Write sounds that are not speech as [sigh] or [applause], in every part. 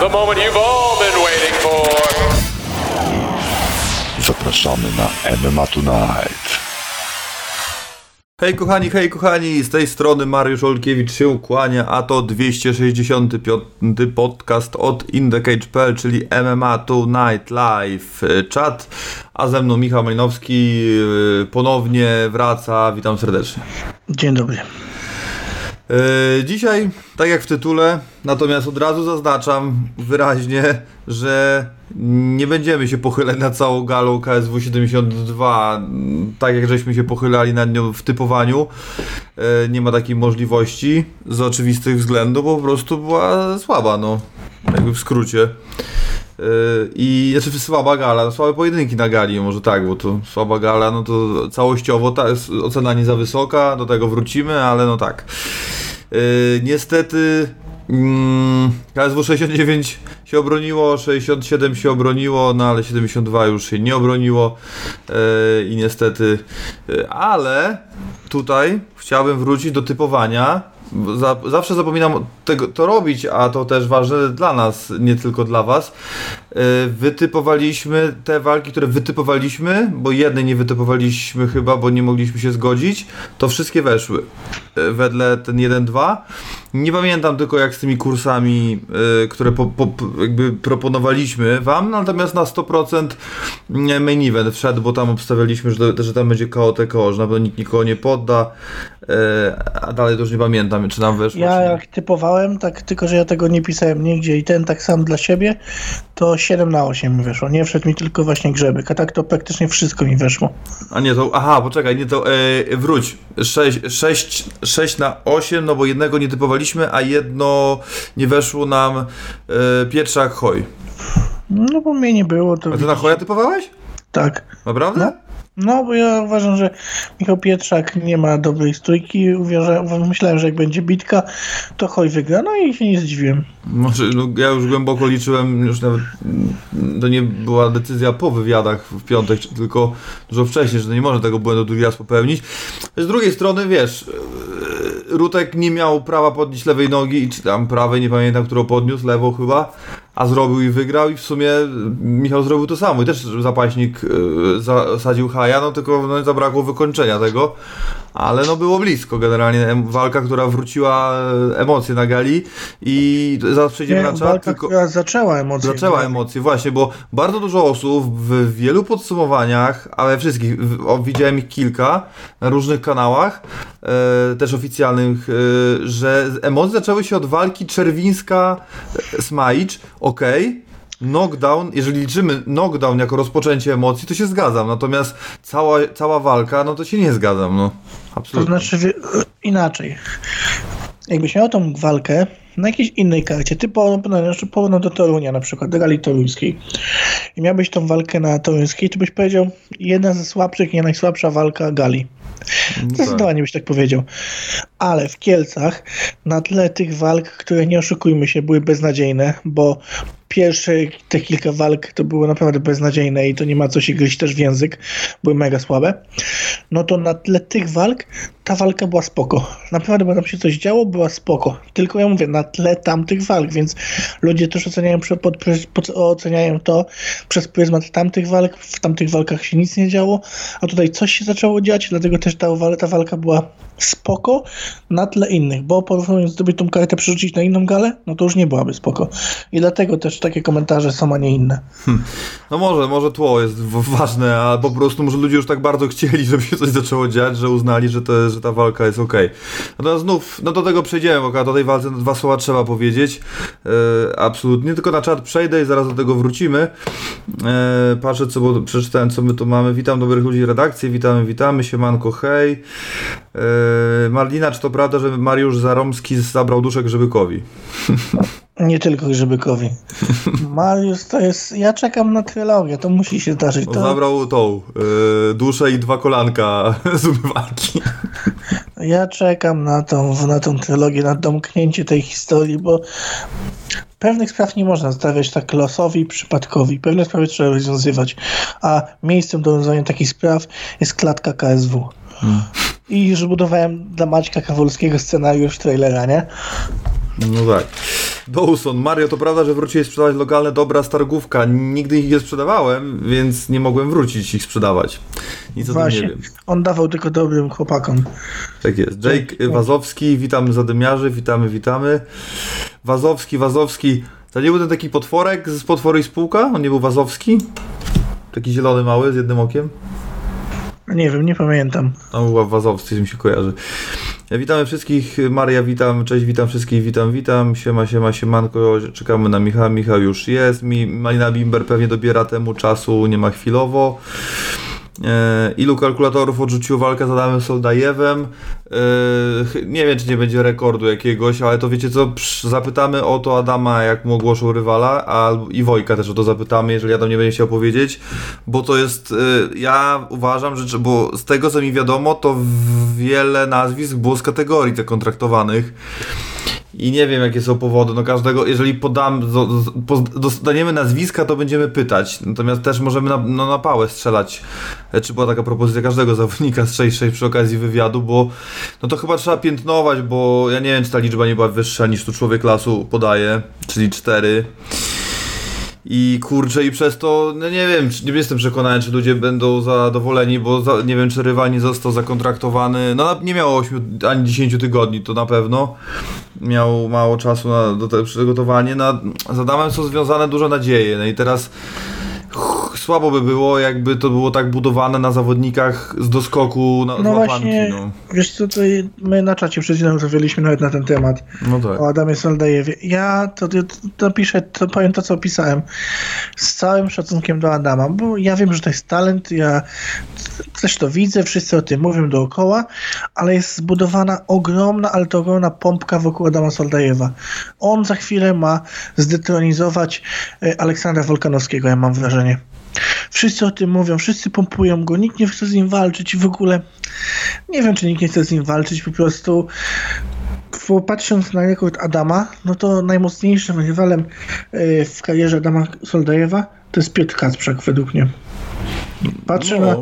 the moment you've all been waiting for. Zapraszamy na MMA Tonight. Hej kochani, hej kochani, z tej strony Mariusz Olkiewicz się kłania, a to 265 podcast od InTheCage.pl, czyli MMA Tonight Live Chat, a ze mną Michał Malinowski yy, ponownie wraca, witam serdecznie. Dzień dobry. Yy, dzisiaj, tak jak w tytule, natomiast od razu zaznaczam wyraźnie, że nie będziemy się pochylać nad całą galą KSW 72, tak jak żeśmy się pochylali nad nią w typowaniu. Yy, nie ma takiej możliwości z oczywistych względów, bo po prostu była słaba, no. Jakby w skrócie. Yy, I znaczy słaba gala, słabe pojedynki na gali, może tak, bo to słaba gala, no to całościowo ta ocena nie za wysoka, do tego wrócimy, ale no tak. Yy, niestety mm, KSW 69 się obroniło, 67 się obroniło, no ale 72 już się nie obroniło yy, i niestety, ale tutaj chciałbym wrócić do typowania. Za, zawsze zapominam tego, to robić, a to też ważne dla nas, nie tylko dla Was. Yy, wytypowaliśmy te walki, które wytypowaliśmy, bo jednej nie wytypowaliśmy chyba, bo nie mogliśmy się zgodzić, to wszystkie weszły yy, wedle ten 1-2. Nie pamiętam tylko jak z tymi kursami, yy, które po, po, jakby proponowaliśmy Wam, natomiast na 100% main event wszedł, bo tam obstawialiśmy, że, że tam będzie KO TKO, że na pewno nikt nikogo nie podda, a dalej to już nie pamiętam, czy nam weszło. Ja jak typowałem, tak tylko że ja tego nie pisałem nigdzie i ten tak sam dla siebie, to 7 na 8 mi weszło. Nie wszedł mi tylko właśnie grzebek, a tak to praktycznie wszystko mi weszło. A nie, to, aha, poczekaj, nie to, e, wróć, 6, 6, 6 na 8, no bo jednego nie typowaliśmy, a jedno nie weszło nam e, Pietrzak Hoj. No bo mnie nie było, to... A ty na Hoja typowałeś? Tak. Naprawdę? No. No, bo ja uważam, że Michał Pietrzak nie ma dobrej stójki. Uważam, myślałem, że jak będzie bitka, to Hoj wygra. No i się nie zdziwiłem. Może, no, ja już głęboko liczyłem, już nawet to nie była decyzja po wywiadach w piątek, tylko dużo wcześniej, że nie można tego błędu drugi raz popełnić. Z drugiej strony, wiesz, Rutek nie miał prawa podnieść lewej nogi, czy tam prawej, nie pamiętam, którą podniósł, lewą chyba, a zrobił i wygrał i w sumie Michał zrobił to samo i też zapaśnik zasadził haja, no tylko no, zabrakło wykończenia tego, ale no było blisko generalnie, walka, która wróciła emocje na gali i zaraz przejdziemy nie, na czat. Walka, tylko... która zaczęła emocje. Zaczęła emocje, właśnie, bo bardzo dużo osób w wielu podsumowaniach, ale wszystkich, w, widziałem ich kilka na różnych kanałach, e, też oficjalnych, e, że emocje zaczęły się od walki Czerwińska-Smajcz, ok, knockdown, jeżeli liczymy knockdown jako rozpoczęcie emocji, to się zgadzam, natomiast cała, cała walka, no to się nie zgadzam, no. Absolutnie. To znaczy inaczej. Jakbyś miał tą walkę na jakiejś innej karcie, znaczy porówno do Torunia na przykład, do gali toruńskiej i miałbyś tą walkę na toruńskiej, to byś powiedział jedna ze słabszych, nie najsłabsza walka gali. Zdecydowanie byś tak powiedział. Ale w Kielcach na tle tych walk, które nie oszukujmy się, były beznadziejne, bo pierwsze te kilka walk to było naprawdę beznadziejne i to nie ma co się gryźć też w język, były mega słabe, no to na tle tych walk ta walka była spoko. Naprawdę, bo tam się coś działo, była spoko. Tylko ja mówię, na tle tamtych walk, więc ludzie też oceniają, pod, pod, oceniają to przez pryzmat tamtych walk. W tamtych walkach się nic nie działo, a tutaj coś się zaczęło dziać, dlatego też ta, ta walka była spoko na tle innych, bo porównując sobie tą kartę przerzucić na inną galę, no to już nie byłaby spoko. I dlatego też takie komentarze są, a nie inne. Hmm. No może, może tło jest ważne, a po prostu może ludzie już tak bardzo chcieli, żeby się coś zaczęło dziać, że uznali, że, to, że ta walka jest ok. To znów, no do tego przejdziemy, bo do tej walce dwa słowa trzeba powiedzieć. E, absolutnie, tylko na czat przejdę i zaraz do tego wrócimy. E, patrzę, co, bo przeczytałem, co my tu mamy. Witam dobrych ludzi redakcji, witamy, witamy, siemanko, hej. E, Marlina, czy to prawda, że Mariusz Zaromski zabrał duszę Grzebykowi? [laughs] Nie tylko Grzebykowi. [laughs] Mariusz to jest... Ja czekam na trylogię, to musi się zdarzyć. To... Zabrał tą y, duszę i dwa kolanka [laughs] z umywalki. Ja czekam na tą, na tą trylogię, na domknięcie tej historii, bo pewnych spraw nie można stawiać tak losowi, przypadkowi. Pewne sprawy trzeba rozwiązywać, a miejscem do rozwiązania takich spraw jest klatka KSW. Hmm. I już budowałem dla Maćka Kawolskiego scenariusz trailera, nie? No tak. Dawson, Mario, to prawda, że wróciłeś sprzedawać lokalne dobra z targówka. Nigdy ich nie sprzedawałem, więc nie mogłem wrócić ich sprzedawać. Nic o tym nie Właśnie. wiem. On dawał tylko dobrym chłopakom. Tak jest. Jake Wazowski, witamy zadymiarzy, witamy, witamy. Wazowski, Wazowski. To nie był ten taki potworek z potwory i spółka? On nie był Wazowski? Taki zielony mały z jednym okiem? Nie wiem, nie pamiętam. Tam była Wazowski, mi się kojarzy. Witamy wszystkich, Maria witam, cześć, witam wszystkich, witam, witam, siema, siema, siemanko, czekamy na Michała, Michał już jest, Mi, Malina Bimber pewnie dobiera temu czasu, nie ma chwilowo. E, ilu kalkulatorów odrzuciło walkę z Adamem Soldajewem? E, nie wiem, czy nie będzie rekordu jakiegoś, ale to wiecie co, zapytamy o to Adama, jak mu ogłoszą rywala, a i Wojka też o to zapytamy, jeżeli Adam nie będzie chciał powiedzieć, bo to jest, e, ja uważam, że, bo z tego co mi wiadomo, to wiele nazwisk było z kategorii tych kontraktowanych. I nie wiem, jakie są powody. No każdego, jeżeli podam, dostaniemy nazwiska, to będziemy pytać. Natomiast też możemy na, no, na pałę strzelać. E, Czy była taka propozycja każdego zawodnika z 6-6 przy okazji wywiadu, bo no to chyba trzeba piętnować, bo ja nie wiem, czy ta liczba nie była wyższa niż tu człowiek lasu podaje, czyli 4. I kurczę, i przez to, no nie wiem, nie jestem przekonany, czy ludzie będą zadowoleni, bo za, nie wiem, czy rywal nie został zakontraktowany. No nie miało 8 ani 10 tygodni, to na pewno. Miał mało czasu na do tego przygotowanie. Na, z Adamem są związane duże nadzieje. No i teraz słabo by było, jakby to było tak budowane na zawodnikach z doskoku na No właśnie, no. wiesz co, to my na czacie przed chwilą rozmawialiśmy nawet na ten temat. no tak. o Adamie Soldajewie. Ja to, to, to piszę, to powiem to, co opisałem. Z całym szacunkiem do Adama, bo ja wiem, że to jest talent, ja też to widzę, wszyscy o tym mówią dookoła, ale jest zbudowana ogromna, ale to ogromna pompka wokół Adama Soldajewa. On za chwilę ma zdetronizować e, Aleksandra Wolkanowskiego, ja mam wrażenie. Wszyscy o tym mówią, wszyscy pompują go, nikt nie chce z nim walczyć i w ogóle nie wiem, czy nikt nie chce z nim walczyć, po prostu bo patrząc na rekord Adama, no to najmocniejszym rywalem e, w karierze Adama Soldajewa to jest Piotr Kacprzak według mnie. Patrzę, No. na,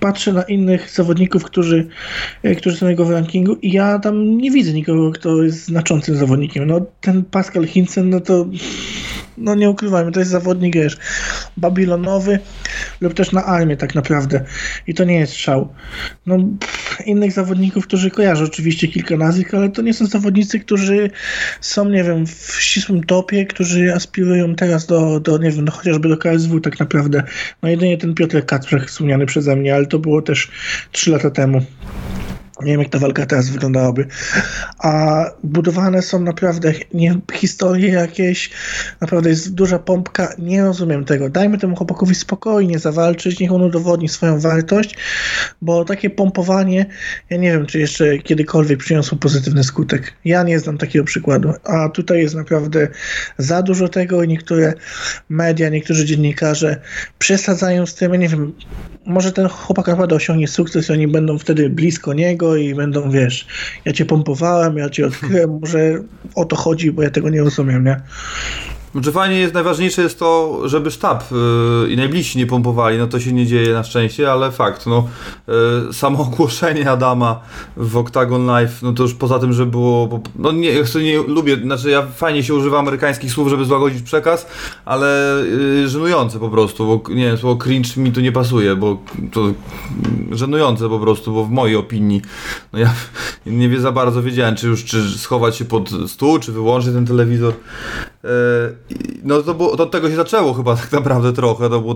patrzę na innych zawodników, którzy, e, którzy są jego w rankingu i ja tam nie widzę nikogo, kto jest znaczącym zawodnikiem. No ten Pascal Hinsen, no to no nie ukrywajmy, to jest zawodnik, wiesz, babilonowy lub też na armię tak naprawdę. I to nie jest szał. No, innych zawodników, którzy kojarzę oczywiście kilka nazwisk, ale to nie są zawodnicy, którzy są, nie wiem, w ścisłym topie, którzy aspirują teraz do, do nie wiem, no chociażby do KSW tak naprawdę. No jedynie ten Piotr Kacprzak wspomniany przeze mnie, ale to było też 3 lata temu. Nie wiem, jak ta walka teraz wyglądałaby. A budowane są naprawdę nie, historie jakieś, naprawdę jest duża pompka. Nie rozumiem tego. Dajmy temu chłopakowi spokojnie zawalczyć, niech on udowodni swoją wartość, bo takie pompowanie, ja nie wiem, czy jeszcze kiedykolwiek przyniosło pozytywny skutek. Ja nie znam takiego przykładu. A tutaj jest naprawdę za dużo tego i niektóre media, niektórzy dziennikarze przesadzają z tym. Ja nie wiem, może ten chłopak naprawdę osiągnie sukces i oni będą wtedy blisko niego i będą, wiesz, ja cię pompowałem, ja cię odkryłem, [laughs] może o to chodzi, bo ja tego nie rozumiem, nie? Znaczy fajnie jest, najważniejsze jest to, żeby sztab yy, i najbliżsi nie pompowali, no to się nie dzieje na szczęście, ale fakt, no yy, samo [laughs] ogłoszenie Adama w Octagon Live, no to już poza tym, że było, bo- no nie, ja nie lubię, znaczy ja fajnie się używa amerykańskich słów, żeby złagodzić przekaz, ale yy, żenujące po prostu, bo nie wiem, słowo cringe mi tu nie pasuje, bo to żenujące po prostu, bo w mojej opinii, no ja [laughs] nie wie za bardzo wiedziałem, czy już, czy schować się pod stół, czy wyłączyć ten telewizor. E, No to, było, to od tego się zaczęło chyba [laughs] tak naprawdę trochę, to była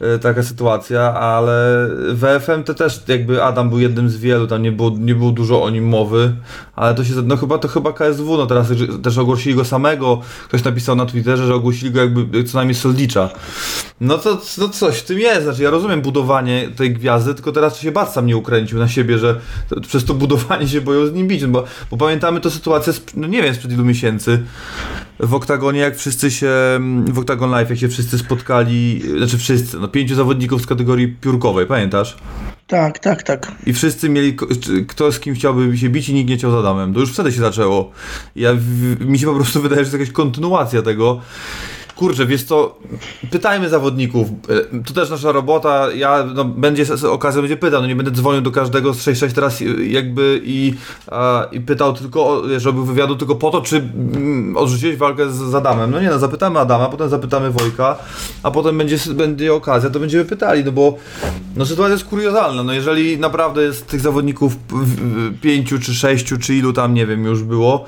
e, taka sytuacja, ale w FM to też jakby Adam był jednym z wielu, tam nie było, nie było dużo o nim mowy, ale to się, no chyba to chyba KSW, no teraz też ogłosili go samego, ktoś napisał na Twitterze, że ogłosili go jakby co najmniej Soldicza. No to no coś w tym jest, znaczy ja rozumiem budowanie tej gwiazdy, tylko teraz się Bat sam nie ukręcił na siebie, że to, przez to budowanie się boją z nim bić, no bo, bo pamiętamy tę sytuację, z, no nie wiem, sprzed ilu miesięcy, w Oktagonie, jak wszyscy się, w Oktagon Live, jak się wszyscy spotkali, znaczy wszyscy, no pięciu zawodników z kategorii piórkowej, pamiętasz? Tak, tak, tak. I wszyscy mieli, kto z kim chciałby się bić i nikt nie chciał z Adamem. To już wtedy się zaczęło. Ja, mi się po prostu wydaje, że to jest jakaś kontynuacja tego. Kurczę, wiesz co, pytajmy zawodników, e, to też nasza robota, ja, no, będzie okazja, będzie pytał, no nie będę dzwonił do każdego z 6-6 teraz e, jakby i, a, i pytał tylko, robił wywiadu tylko po to, czy mm, odrzuciłeś walkę z, z Adamem, no nie no, zapytamy Adama, potem zapytamy Wojka, a potem będzie, będzie okazja, to będziemy pytali, no bo no sytuacja jest kuriozalna, no jeżeli naprawdę jest tych zawodników pięciu, czy sześciu, czy ilu tam, nie wiem, już było,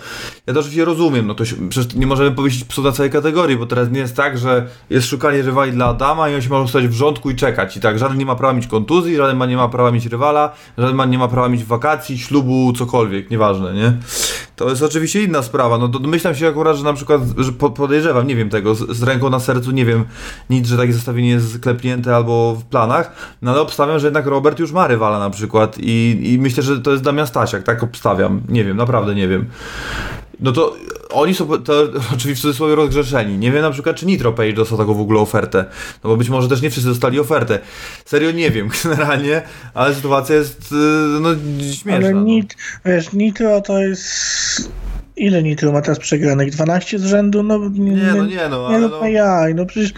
ja to oczywiście rozumiem, no to się, przecież nie możemy powiedzieć psu na całej kategorii, bo teraz nie jest tak, że jest szukanie rywali dla Adama i on się może stać w rządku i czekać i tak, żaden nie ma prawa mieć kontuzji, żaden ma, nie ma prawa mieć rywala, żaden nie ma prawa mieć wakacji, ślubu, cokolwiek, nieważne, nie? To jest oczywiście inna sprawa, no domyślam się akurat, że na przykład, że po- podejrzewam, nie wiem tego, z, z ręką na sercu nie wiem nic, że takie zestawienie jest klepnięte albo w planach, no ale obstawiam, że jednak Robert już ma rywala na przykład i, i myślę, że to jest Damian Stasiak, tak obstawiam, nie wiem, naprawdę nie wiem. No to oni są to, [laughs] oczywiście w cudzysłowie rozgrzeszeni. Nie wiem na przykład, czy Nitro Page dostał taką w ogóle ofertę. No bo być może też nie wszyscy dostali ofertę. Serio nie wiem [laughs] generalnie, ale sytuacja jest yy, no śmieszna. Ale no. nit, wiesz, Nitro to jest... Ile Nitro ma teraz przegranych? 12 z rzędu? No nie, Nie, no nie, no, nie ale no, no- jaj, no przecież,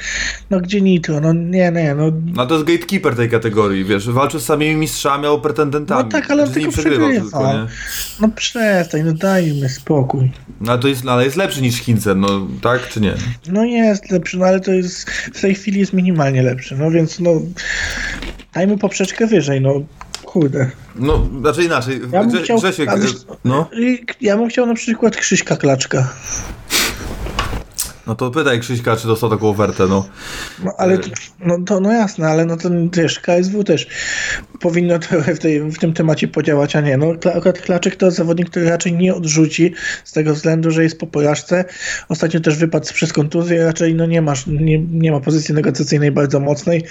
no gdzie Nitro? No nie, nie, no... No to jest gatekeeper tej kategorii, wiesz, walczy z samymi mistrzami albo pretendentami. No tak, ale z nimi tylko przegrywał tylko, nie? No przestań, no dajmy spokój. No ale to jest, no, ale jest lepszy niż Hincer, no tak czy nie? No jest lepszy, no ale to jest, w tej chwili jest minimalnie lepszy, no więc no... Dajmy poprzeczkę wyżej, no kurde. No, znaczy inaczej, Ja bym Grze, chciał- Grzesiek, a wiesz- no, ja bym chciał na przykład Krzyśka Klaczka. No to pytaj Krzyśka, czy dostał taką ofertę, no. No ale to, no, to no jasne, ale no to wiesz, KSW też powinno trochę w, tej, w tym temacie podziałać, a nie. No akurat Klaczek to zawodnik, który raczej nie odrzuci z tego względu, że jest po porażce. Ostatnio też wypadł przez kontuzję, raczej no nie, masz, nie, nie ma pozycji negocjacyjnej bardzo mocnej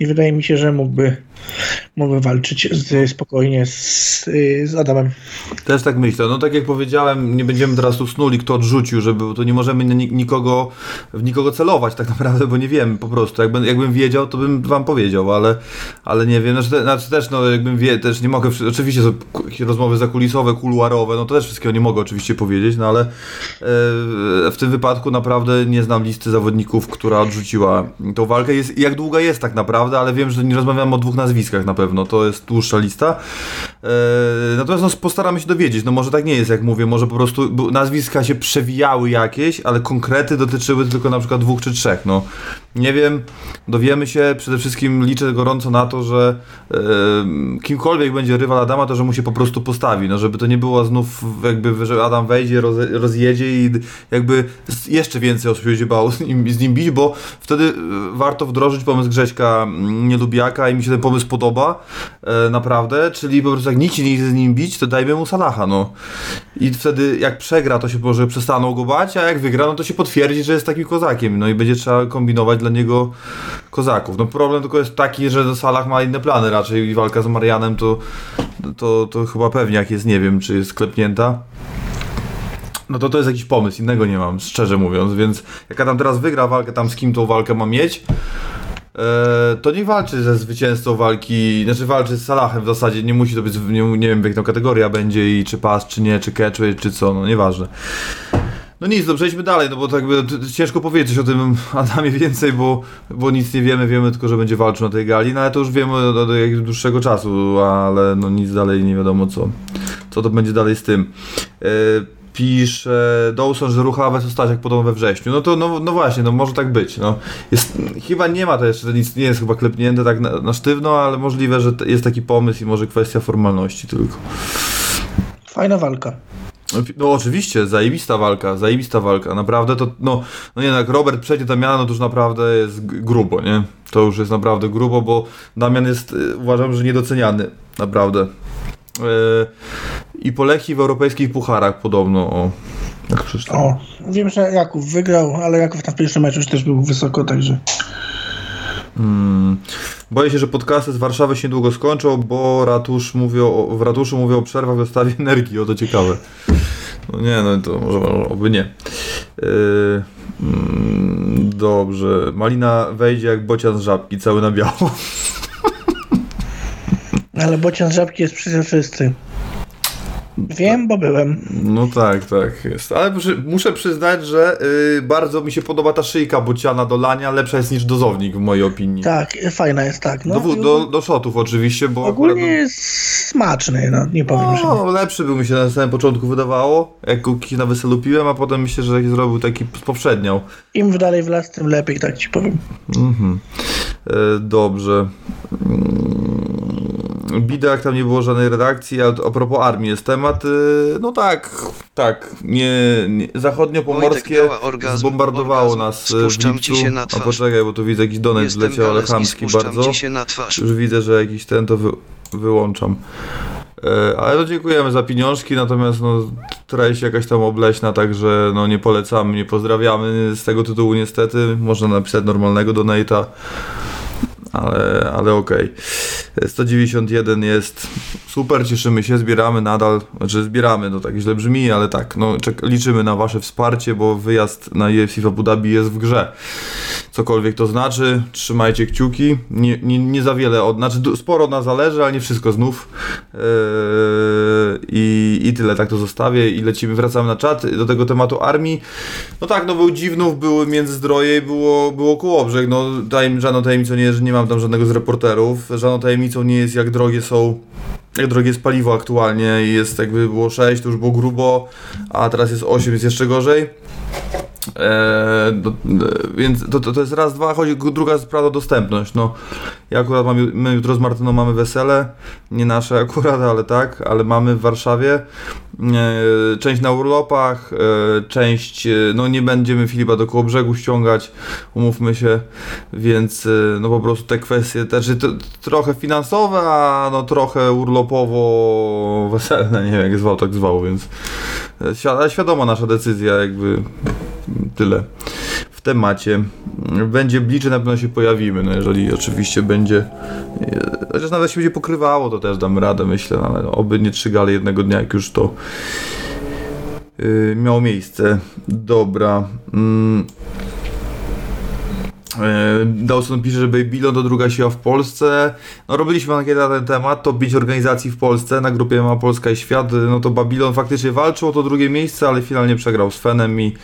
i wydaje mi się, że mógłby, mógłby walczyć z, spokojnie z, z Adamem. Też tak myślę. No tak jak powiedziałem, nie będziemy teraz tu snuli, kto odrzucił, żeby to nie możemy ni- w nikogo celować tak [laughs] naprawdę, bo nie wiemy po prostu. Jakbym, jakbym wiedział, to bym wam powiedział, ale, ale nie wiem. Znaczy, znaczy też, no jakbym wie, też nie mogę, oczywiście rozmowy zakulisowe, kuluarowe, no to też wszystkiego nie mogę oczywiście powiedzieć, no ale e, w tym wypadku naprawdę nie znam listy zawodników, która odrzuciła tą walkę. Jest, jak długa jest tak naprawdę, ale wiem, że nie rozmawiam o dwóch nazwiskach na pewno, to jest dłuższa lista. E, natomiast no, postaramy się dowiedzieć, no może tak nie jest, jak mówię, może po prostu nazwiska się przewijały jakieś, ale konkrety dotyczyły tylko na przykład dwóch czy trzech, no. Nie wiem, dowiemy się, przede wszystkim liczę gorąco na to, że e, kimkolwiek będzie rywal Adama, to że mu się po prostu postawi, no żeby to nie było znów jakby, że Adam wejdzie, roz, rozjedzie i jakby jeszcze więcej osób będzie bało z nim, z nim bić, bo wtedy e, warto wdrożyć pomysł Grześka Nielubiaka i mi się ten pomysł podoba, e, naprawdę, czyli po prostu jak nikt się nie chce z nim bić, to dajmy mu Salaha, no. I wtedy jak przegra, to się może przestaną go bać, a jak wygra, no to się potwierdzi, że jest takim kozakiem, no i będzie trzeba kombinować dla niego kozaków. No problem tylko jest taki, że Salah ma inne plany raczej i walka z Marianem to, to, to chyba pewnie jak jest, nie wiem, czy jest klepnięta. No to to jest jakiś pomysł, innego nie mam, szczerze mówiąc, więc jak Adam teraz wygra walkę, tam z kim tą walkę ma mieć, e, to niech walczy ze zwycięzcą walki, znaczy walczy z Salahem w zasadzie, nie musi to być, nie, nie wiem jak to kategoria będzie i czy pas, czy nie, czy catchweight, czy co, no nieważne. No nic, no przejdźmy dalej, no bo tak t- ciężko powiedzieć o tym Adamie więcej, bo, bo nic nie wiemy, wiemy tylko, że będzie walczył na tej gali, no ale to już wiemy od, od jakiegoś dłuższego czasu, ale no nic dalej nie wiadomo co, co to będzie dalej z tym. E, pisze Dawson, że ruchawe są stać jak podobno we wrześniu. No to no, no właśnie, no może tak być. No. Jest, chyba nie ma to jeszcze, nic nie jest chyba klepnięte tak na, na sztywno, ale możliwe, że jest taki pomysł i może kwestia formalności tylko. Fajna walka. No oczywiście, zajebista walka, zajebista walka, naprawdę to, no, no jak Robert przejdzie Damiana, no to już naprawdę jest grubo, nie? To już jest naprawdę grubo, bo Damian jest, y, uważam, że niedoceniany, naprawdę. Yy, I poleci w europejskich pucharach podobno, o, jak przeczytałem. O, wiem, że Jakub wygrał, ale Jakub na pierwszym meczu już też był wysoko, także... Mm. Boję się, że podcasty z Warszawy się niedługo skończą, bo ratusz mówią, w ratuszu mówią o przerwach w dostawie [laughs] energii, o to ciekawe. No nie, no to może oby nie. Yy, mm, dobrze. Malina wejdzie jak bocian z żabki, cały na biało. Ale bocian z żabki jest przezroczysty. Wiem, bo byłem. No tak, tak jest. Ale muszę, muszę przyznać, że y, bardzo mi się podoba ta szyjka bociana do lania, lepsza jest niż dozownik w mojej opinii. Tak, fajna jest, tak. No, do, do, do shotów oczywiście, bo ogólnie akurat... jest smaczny, no nie powiem, że nie. No, lepszy był mi się na samym początku wydawało, jak kiedyś na weselu piłem, a potem myślę, że zrobił taki spowszedniał. Im dalej w las, tym lepiej, tak ci powiem. Mhm. E, dobrze. Mm, Bida, jak tam nie było żadnej redakcji, a a propos armii jest temat, y, no tak, tak, nie, nie zachodnio-pomorskie Wojtek orgazm, zbombardowało orgazm. nas y, w Spuszczam ci lipcu. się na A twarz. poczekaj, bo tu widzę jakiś donet wleciał, ale chamski bardzo. ci się na twarz. Już widzę, że jakiś ten to wy, wyłączam. E, ale no dziękujemy za pieniążki, natomiast no, treść jakaś tam obleśna, także no, nie polecamy, nie pozdrawiamy z tego tytułu niestety. Można napisać normalnego donate'a, ale, ale okej. 191 jest super, cieszymy się, zbieramy nadal, znaczy zbieramy, no tak źle brzmi, ale tak, no czek- liczymy na wasze wsparcie, bo wyjazd na UFC w Abu Dhabi jest w grze. Cokolwiek to znaczy, trzymajcie kciuki, nie, nie, nie za wiele, od, znaczy sporo od nas zależy, ale nie wszystko znów Yy, i, i tyle, tak to zostawię i lecimy, wracamy na czat do tego tematu armii. No tak, no był Dziwnów, były Międzyzdroje i było, było Kołobrzeg, no tajem, żadną tajemnicą nie że nie mam tam żadnego z reporterów, żadną tajemnicą nie jest jak drogie są jak drogie jest paliwo aktualnie i jest jakby było 6, to już było grubo, a teraz jest 8, jest jeszcze gorzej. Eee, do, e, więc to, to, to jest raz, dwa, chodzi, druga sprawa dostępność. No, ja akurat mam, my jutro z Martyną mamy wesele, nie nasze [laughs] akurat, ale tak, ale mamy w Warszawie. Eee, część na urlopach, e, część, e, no nie będziemy Filipa do brzegu ściągać, umówmy się, więc e, no po prostu te kwestie też to, trochę finansowe, a no trochę urlopowo weselne, [laughs] nie wiem jak zwał, tak zwał, więc e, świ- świadoma nasza decyzja jakby tyle w temacie. Będzie bliżej, na pewno się pojawimy, no jeżeli oczywiście będzie, e, chociaż nawet się będzie pokrywało, to też damy radę, myślę, no, ale oby nie trzy gale jednego dnia, jak już to yy, miało miejsce. Dobra. Mm. E, Dawson pisze, że Babylon to druga siła w Polsce. No robiliśmy ankietę na ten temat, to 5 organizacji w Polsce na grupie Ma Polska i Świat. No to Babylon faktycznie walczył o to drugie miejsce, ale finalnie przegrał z Fenem i,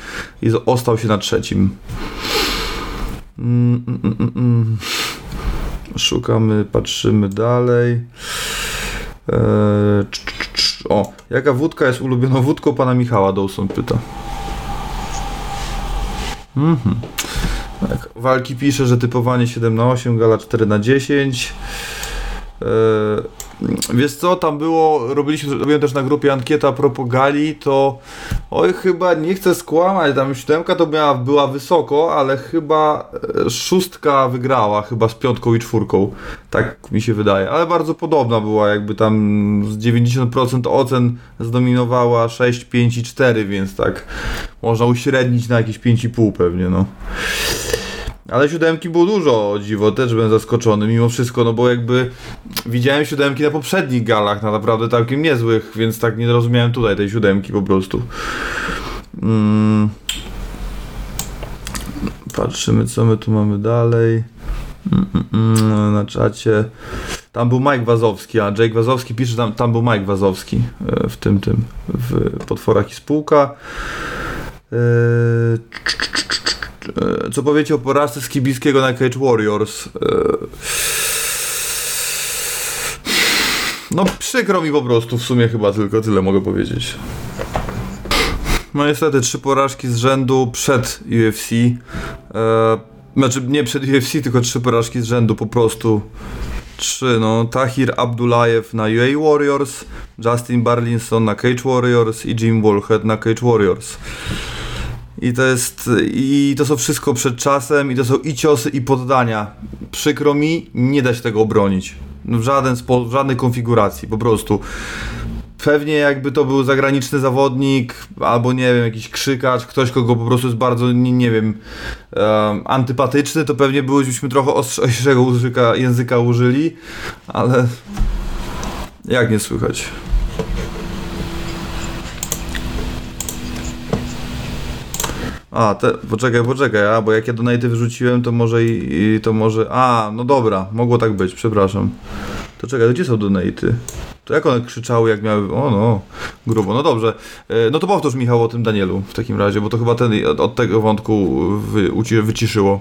i ostał się na trzecim. Mm, mm, mm, mm, mm. Szukamy, patrzymy dalej. Eee. O, jaka wódka jest ulubioną wódką pana Michała? Dawson pyta. Mhm. Tak. Walki pisze, że typowanie 7 na 8, gala 4 na 10. Wiesz co, tam było, robiliśmy, robiłem też na grupie ankieta a propos gali, to oj chyba, nie chcę skłamać, tam siódemka to miała, była wysoko, ale chyba e, szóstka wygrała, chyba z piątką i czwórką, tak mi się wydaje, ale bardzo podobna była, jakby tam z 90% ocen zdominowała 6, 5 i 4, więc tak można uśrednić na jakieś 5,5 pewnie, no. Ale siódemki było dużo, o dziwo, też byłem zaskoczony mimo wszystko, no bo jakby widziałem siódemki na poprzednich galach, na naprawdę całkiem niezłych, więc tak nie rozumiałem tutaj tej siódemki po prostu. Mm. Patrzymy, co my tu mamy dalej. Mm, mm, mm, na czacie. Tam był Mike Wazowski, a Jake Wazowski pisze, tam, tam był Mike Wazowski e, w tym, tym, w Potworach i Spółka. E, Co powiecie o porażce z Kibiskiego na Cage Warriors? E, No przykro mi po prostu, w sumie chyba tylko tyle mogę powiedzieć. No niestety trzy porażki z rzędu przed UFC. E, znaczy nie przed UFC, tylko trzy porażki z rzędu po prostu. Trzy, no. Tahir Abdullajew na UA Warriors, Justin Barlinson na Cage Warriors i Jim Wolhead na Cage Warriors. I to jest, i to są wszystko przed czasem, i to są i ciosy, i poddania. Przykro mi, nie da się tego obronić. W żaden w żadnej konfiguracji, po prostu. Pewnie jakby to był zagraniczny zawodnik, albo nie wiem, jakiś krzykacz, ktoś, kogo po prostu jest bardzo, nie, nie wiem, em, antypatyczny, to pewnie byśmy trochę ostrzejszego języka użyli, ale jak nie słychać. A, te, poczekaj, poczekaj, a, bo jak ja donaty wyrzuciłem, to może i, i to może, a, no dobra, mogło tak być, przepraszam. To czekaj, gdzie są donaty? To jak one krzyczały, jak miały. O no, grubo. No dobrze. E, No to powtórz, Michał, o tym Danielu w takim razie, bo to chyba ten od, tego wątku wy, wyciszyło.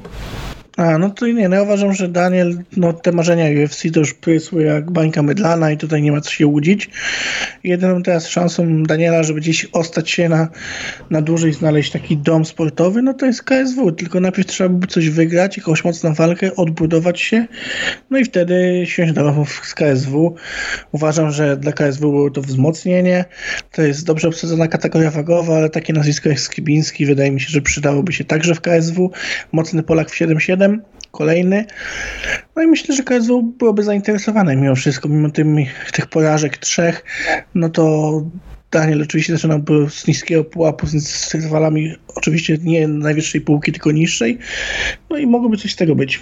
A, no to nie, no ja uważam, że Daniel, no te marzenia UFC to już prysły jak bańka mydlana i tutaj nie ma co się łudzić. Jedyną teraz szansą Daniela, żeby gdzieś ostać się na, na dłużej, znaleźć taki dom sportowy, no to jest KSW, tylko najpierw trzeba by coś wygrać, jakąś mocną walkę, odbudować się, no i wtedy siąść do rozmów z KSW. Uważam, że dla KSW było to wzmocnienie, to jest dobrze obsadzona kategoria wagowa, ale takie nazwisko jak Skibiński wydaje mi się, że przydałoby się także w KSW. Mocny Polak w 7-7, kolejny. No i myślę, że KSW byłoby zainteresowane mimo wszystko, mimo tym, tych porażek trzech, no to Daniel oczywiście zaczynałby z niskiego pułapu z, z rywalami, oczywiście nie najwyższej półki, tylko niższej. No i mogłoby coś z tego być.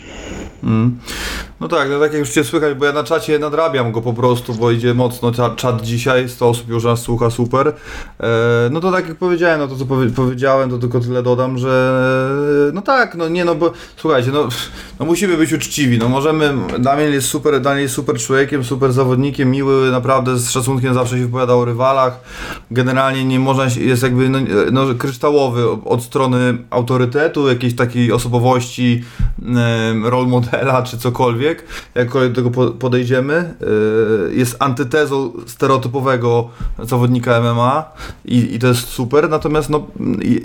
Mm. No tak, no tak jak już cię słychać, bo ja na czacie nadrabiam go po prostu, bo idzie mocno cza- czat dzisiaj, 100 osób już nas słucha, super. E, no to tak jak powiedziałem, no to co powie- powiedziałem, to tylko tyle dodam, że e, no tak, no nie no, bo słuchajcie, no, [laughs] no musimy być uczciwi, no możemy, Daniel jest super, Daniel jest super człowiekiem, super zawodnikiem, miły, naprawdę z szacunkiem zawsze się wypowiadał o rywalach, generalnie nie można, jest jakby no, no, kryształowy od strony autorytetu, jakiejś takiej osobowości, em, role modela czy cokolwiek, jakkolwiek do tego po- podejdziemy, e, jest antytezą stereotypowego zawodnika MMA i, i to jest super, natomiast no,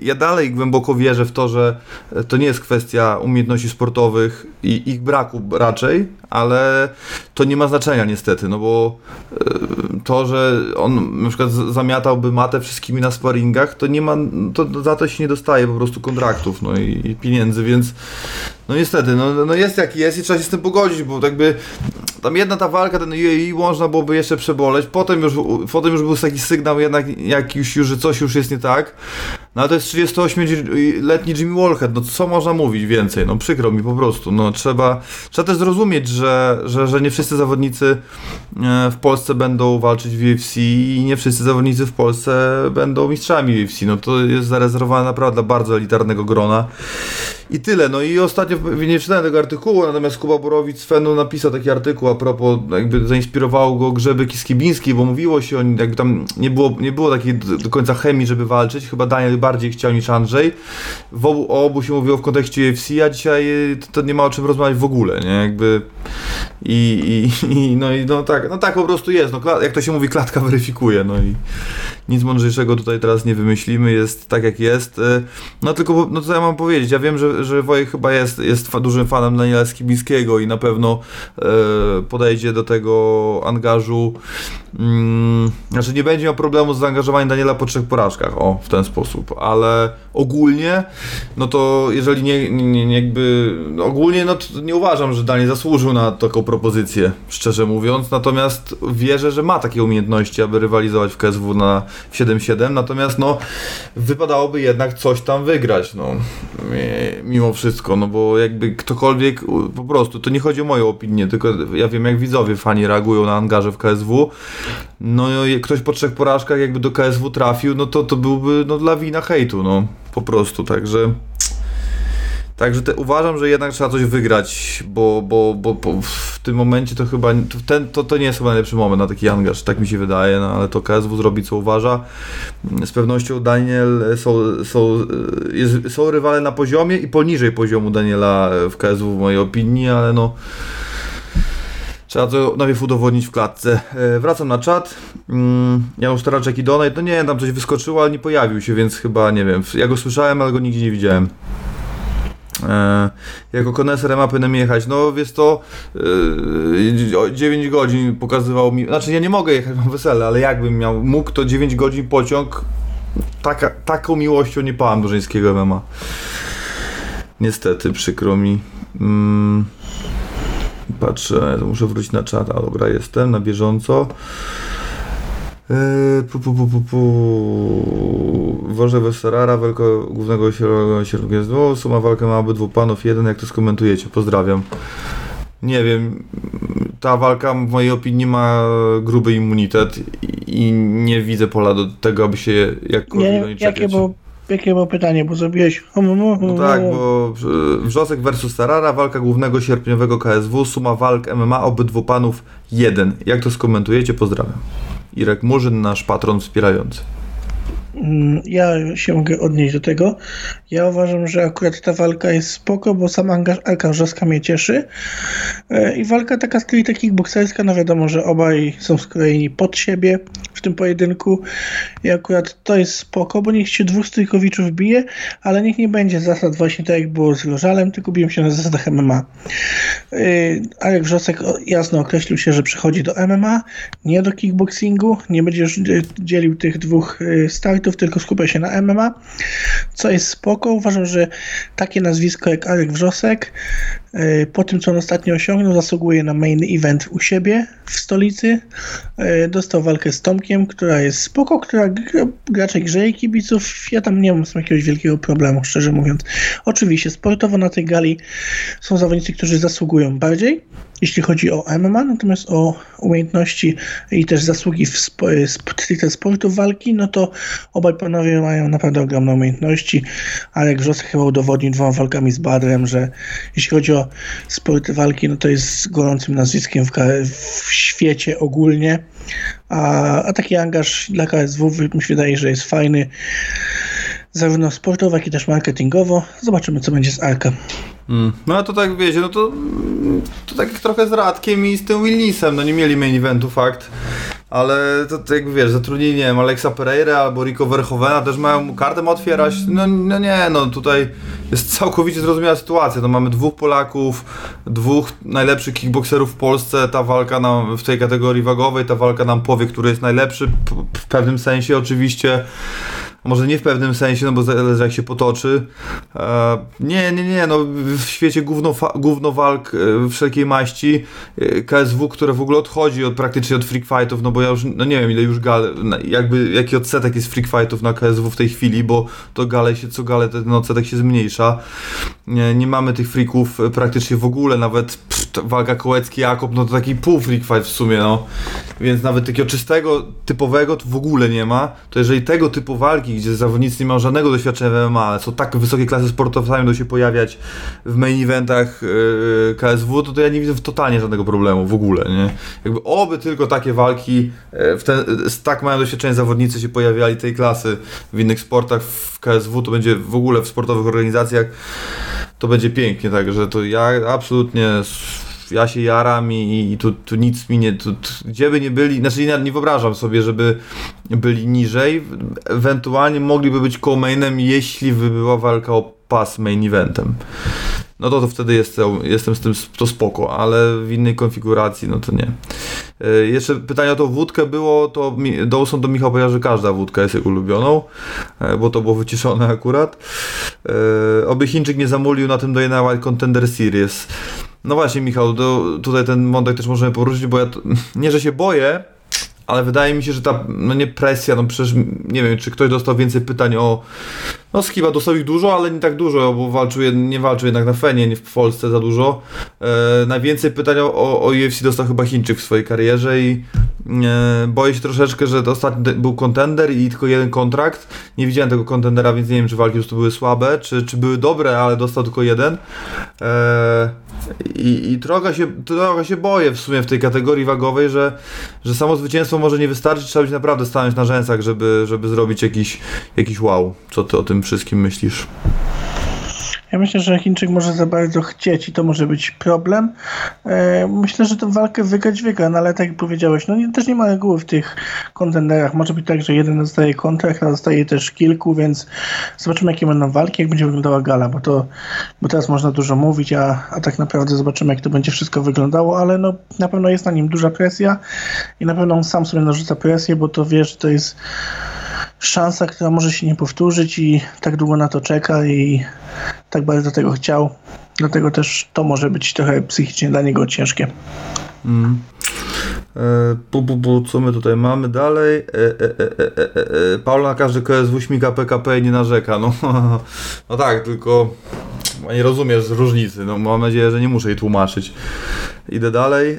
ja dalej głęboko wierzę w to, że to nie jest kwestia umiejętności sportowych i ich braku raczej, ale to nie ma znaczenia niestety, no bo e, to, że on na przykład zamiatałby matę wszystkimi na sparingach, to nie ma, to za to się nie dostaje po prostu kontraktów, no i, i pieniędzy, więc no niestety, no, no jest jaki jest i trzeba się z tym pogodzić, bo jakby tam jedna ta walka, ten UAE można byłoby jeszcze przeboleć, potem już, potem już był taki sygnał jednak jakiś już, że coś już jest nie tak, no ale to jest 38-letni Jimmy Wallhead, no co można mówić więcej, no przykro mi po prostu, no trzeba, trzeba też zrozumieć, że, że, że nie wszyscy zawodnicy e, w Polsce będą walczyć w UFC i nie wszyscy zawodnicy w Polsce będą mistrzami UFC, no to jest zarezerwowane naprawdę dla bardzo elitarnego grona. I tyle. No i ostatnio nie czytałem tego artykułu, natomiast Kuba Borowicz z Fenu napisał taki artykuł a propos, jakby zainspirowało go Grzeby Kiskibiński, bo mówiło się o nim, jakby tam nie było, nie było takiej do, końca chemii, żeby walczyć. Chyba Daniel bardziej chciał niż Andrzej. W obu, o obu się mówiło w kontekście UFC, a dzisiaj to, to nie ma o czym rozmawiać w ogóle, nie? Jakby i, i, i no i no tak, no tak po prostu jest. No, jak to się mówi, klatka weryfikuje, no i nic mądrzejszego tutaj teraz nie wymyślimy, jest tak jak jest. E, No tylko, no co ja mam powiedzieć, ja wiem, że, że Wojek chyba jest, jest dużym fanem Daniela Skibińskiego i na pewno e, podejdzie do tego angażu, mm, znaczy nie będzie miał problemu z zaangażowaniem Daniela po trzech porażkach, o, w ten sposób, ale ogólnie, no to jeżeli nie, nie, nie jakby, no ogólnie, no nie uważam, że Daniel zasłużył na taką propozycję, szczerze mówiąc, natomiast wierzę, że ma takie umiejętności, aby rywalizować w KSW na 7-7, natomiast no wypadałoby jednak coś tam wygrać, no mi- mimo wszystko, no bo jakby ktokolwiek, po prostu, to nie chodzi o moją opinię, tylko ja wiem jak widzowie, fani reagują na angaże w KSW, no i ktoś po trzech porażkach jakby do KSW trafił, no to to byłby no lawina hejtu, no po prostu, także Także te, uważam, że jednak trzeba coś wygrać, bo, bo, bo, bo w tym momencie to chyba ten, to, to nie jest chyba najlepszy moment na taki angaż, tak mi się wydaje, no ale to KSW zrobi co uważa. Z pewnością Daniel są, są, jest, są rywale na poziomie i poniżej poziomu Daniela w KSW w mojej opinii, ale no Trzeba to najpierw udowodnić w klatce. E, wracam na czat. Mm, Janusz Taraczek i Donate. No nie, tam coś wyskoczyło, ale nie pojawił się, więc chyba nie wiem. Ja go słyszałem, ale go nigdzie nie widziałem. E, jako koneser ma powinienem jechać. No wiesz to e, 9 godzin pokazywał mi. Znaczy ja nie mogę jechać, mam wesele, ale jakbym miał mógł, to 9 godzin pociąg. Taka, taką miłością nie pałam do żeńskiego MMA. Niestety, przykro mi. Mm. Patrzę, muszę wrócić na czat. A dobra, jestem na bieżąco. Eee, pu, pu, pu, pu, pu. Woże Westerara, wielko głównego sierpnia Suma walkę ma obydwu panów. Jeden, jak to skomentujecie? Pozdrawiam. Nie wiem, ta walka w mojej opinii ma gruby immunitet i- nie widzę pola do tego, aby się jakkolwiek Nie, do niej jakie, bo jakie było pytanie, bo zrobiłeś... [laughs] No tak, bo e, Wrzosek versus Tarara, walka głównego sierpniowego KSW, suma walk MMA obydwu panów 1. Jak to skomentujecie? Pozdrawiam. Irek Murzyn, nasz patron wspierający. Mm, Ja się mogę odnieść do tego. Ja uważam, że akurat ta walka jest spoko, bo sama Arka Wrzoska mnie cieszy. E, I walka taka stricte kickbokserska, no wiadomo, że obaj są skrojeni pod siebie w tym pojedynku. I akurat to jest spoko, bo niech się dwóch strykowiczów bije, ale niech nie będzie zasad właśnie tak jak było z Rożalem, tylko biją się na zasadach MMA. Yy, Arek Wrzosek jasno określił się, że przechodzi do MMA, nie do kickboxingu, nie będzie już dzielił tych dwóch y, tylko skupia się na MMA, co jest spoko. Uważam, że takie nazwisko jak Arek Wrzosek, po tym co on ostatnio osiągnął, zasługuje na main event u siebie w stolicy. Y, Dostał walkę z Tomkiem, która jest spoko, która gra- raczej grzeje kibiców. Ja tam nie mam z jakiegoś wielkiego problemu, szczerze mówiąc. Oczywiście, sportowo na tej gali są zawodnicy, którzy zasługują bardziej, jeśli chodzi o MMA, natomiast o umiejętności i też zasługi w spo, sp- stricte sportu walki, no to obaj panowie mają naprawdę ogromne umiejętności. Alek Wrzosek chyba udowodnił dwoma walkami z Badrem, że jeśli chodzi o sport walki, no to jest gorącym nazwiskiem w, w świecie ogólnie. A, a taki angaż dla KSW mi się wydaje, że jest fajny zarówno sportowo, jak i też marketingowo. Zobaczymy, co będzie z Arka. Mm. No a to tak wiecie, no to, to tak trochę z Radkiem i z tym Willisem, no nie mieli main eventu, fakt. Ale to, to jakby wiesz, zatrudnili, nie wiem, Alexa Pereira albo Rico Verhovena też mają kartę otwierać. No, no nie, no tutaj jest całkowicie zrozumiała sytuacja. No mamy dwóch Polaków, dwóch najlepszych kickboxerów w Polsce. Ta walka nam w tej kategorii wagowej, ta walka nam powie, który jest najlepszy w pewnym sensie oczywiście. Może nie w pewnym sensie, no bo zależy jak się potoczy. E, nie, nie, nie, no w świecie gówno, gówno walk e, wszelkiej maści e, KSW, które w ogóle odchodzi od praktycznie od freak fightów, no bo ja już, no nie wiem ile już gal, jakby jaki odsetek jest freak fightów na KSW w tej chwili, bo to gale się, co gale ten odsetek się zmniejsza. Nie, nie mamy tych freaków praktycznie w ogóle, nawet walka Kołecki-Jakob, no to taki pół freak fight w sumie, no. Więc nawet takiego czystego, typowego to w ogóle nie ma. To jeżeli tego typu walki, gdzie zawodnicy nie mają żadnego doświadczenia w MMA, ale są tak wysokie klasy sportowe, będą się pojawiać w main eventach yy, KSW, to, to ja nie widzę totalnie żadnego problemu w ogóle, nie? Jakby oby tylko takie walki e, w ten, tak mają doświadczenie zawodnicy się pojawiali tej klasy w innych sportach w KSW, to będzie w ogóle w sportowych organizacjach to będzie pięknie, także to ja absolutnie ja się jaram i, i tu, tu nic mi nie, tu, tu, gdzie by nie byli, znaczy nie, nie wyobrażam sobie, żeby byli niżej, ewentualnie mogliby być co-mainem, jeśli by była walka o pas main eventem. No to, to wtedy jestem, jestem z tym to spoko, ale w innej konfiguracji no to nie. E, Jeszcze pytanie o tą wódkę było, to Dawson to Michał powiedział, że każda wódka jest jego ulubioną, e, bo to było wyciszone akurat. E, Oby Chińczyk nie zamulił na tym Dana White Contender Series. No właśnie Michał, tutaj ten wątek też możemy poruszyć, bo ja to, [laughs] nie, że się boję, ale wydaje mi się, że ta, no nie presja, no przecież nie wiem, czy ktoś dostał więcej pytań o, no Skiba dostał ich dużo, ale nie tak dużo, bo walczył, nie walczył jednak na Fenie, nie w Polsce za dużo. E, najwięcej pytań o, o UFC dostał chyba Chińczyk w swojej karierze i e, boję się troszeczkę, że ostatni był kontender i tylko jeden kontrakt. Nie widziałem tego kontendera, więc nie wiem, czy walki po prostu były słabe, czy, czy były dobre, ale dostał tylko jeden. E, i, I trochę się, trochę się boję w sumie w tej kategorii wagowej, że, że samo zwycięstwo może nie wystarczyć, trzeba być naprawdę stanąć na rzęsach, żeby, żeby zrobić jakiś, jakiś wow. Co ty o tym wszystkim myślisz? Ja myślę, że Chińczyk może za bardzo chcieć i to może być problem. E, Myślę, że tę walkę wygrać wygra, no ale tak jak powiedziałeś, no nie, też nie ma reguły w tych kontenderach. Może być tak, że jeden dostaje kontrakt, a dostaje też kilku, więc zobaczymy jakie będą walki, jak będzie wyglądała gala, bo to bo teraz można dużo mówić, a, a tak naprawdę zobaczymy jak to będzie wszystko wyglądało, ale no na pewno jest na nim duża presja i na pewno on sam sobie narzuca presję, bo to wie, że to jest szansa, która może się nie powtórzyć i tak długo na to czeka i tak bardzo tego chciał. Dlatego też to może być trochę psychicznie dla niego ciężkie. Mm. E, pu, pu, pu, co my tutaj mamy dalej? E, e, e, e, e, e. Paula na każdy KSW śmiga PKP i nie narzeka. No, [laughs] no tak, tylko nie rozumiesz różnicy. No, mam nadzieję, że nie muszę jej tłumaczyć. Idę dalej. E,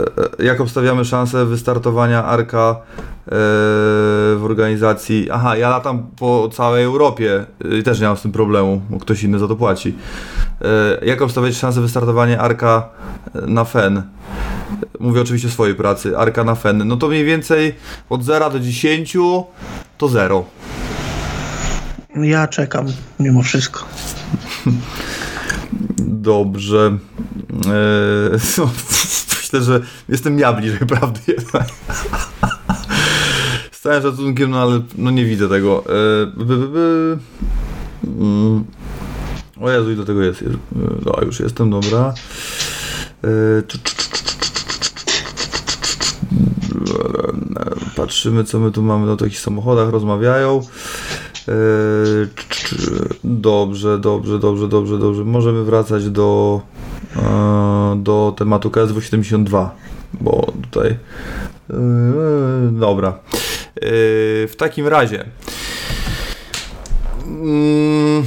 e, e, jak obstawiamy szansę wystartowania Arka w organizacji. Aha, ja latam po całej Europie i też nie mam z tym problemu, bo ktoś inny za to płaci. E, jak obstawiać szansę wystartowania Arka na FEN? Mówię oczywiście o swojej pracy, Arka na FEN. No to mniej więcej od 0 do 10 to 0. Ja czekam mimo wszystko. Dobrze. Eee, no, [laughs] myślę, że jestem ja bliżej prawdy jednak. Z całym szacunkiem, no ale no nie widzę tego. Eee, by, by, by. Mm. O Jezu, ile tego jest? No, już jestem, dobra. Eee, Patrzymy, co my tu mamy o takich samochodach, rozmawiają. Eee, Dobrze, dobrze, dobrze, dobrze, dobrze. Możemy wracać do, e, do tematu KSW 72, bo tutaj. e, Dobra. E, W takim razie. Mm,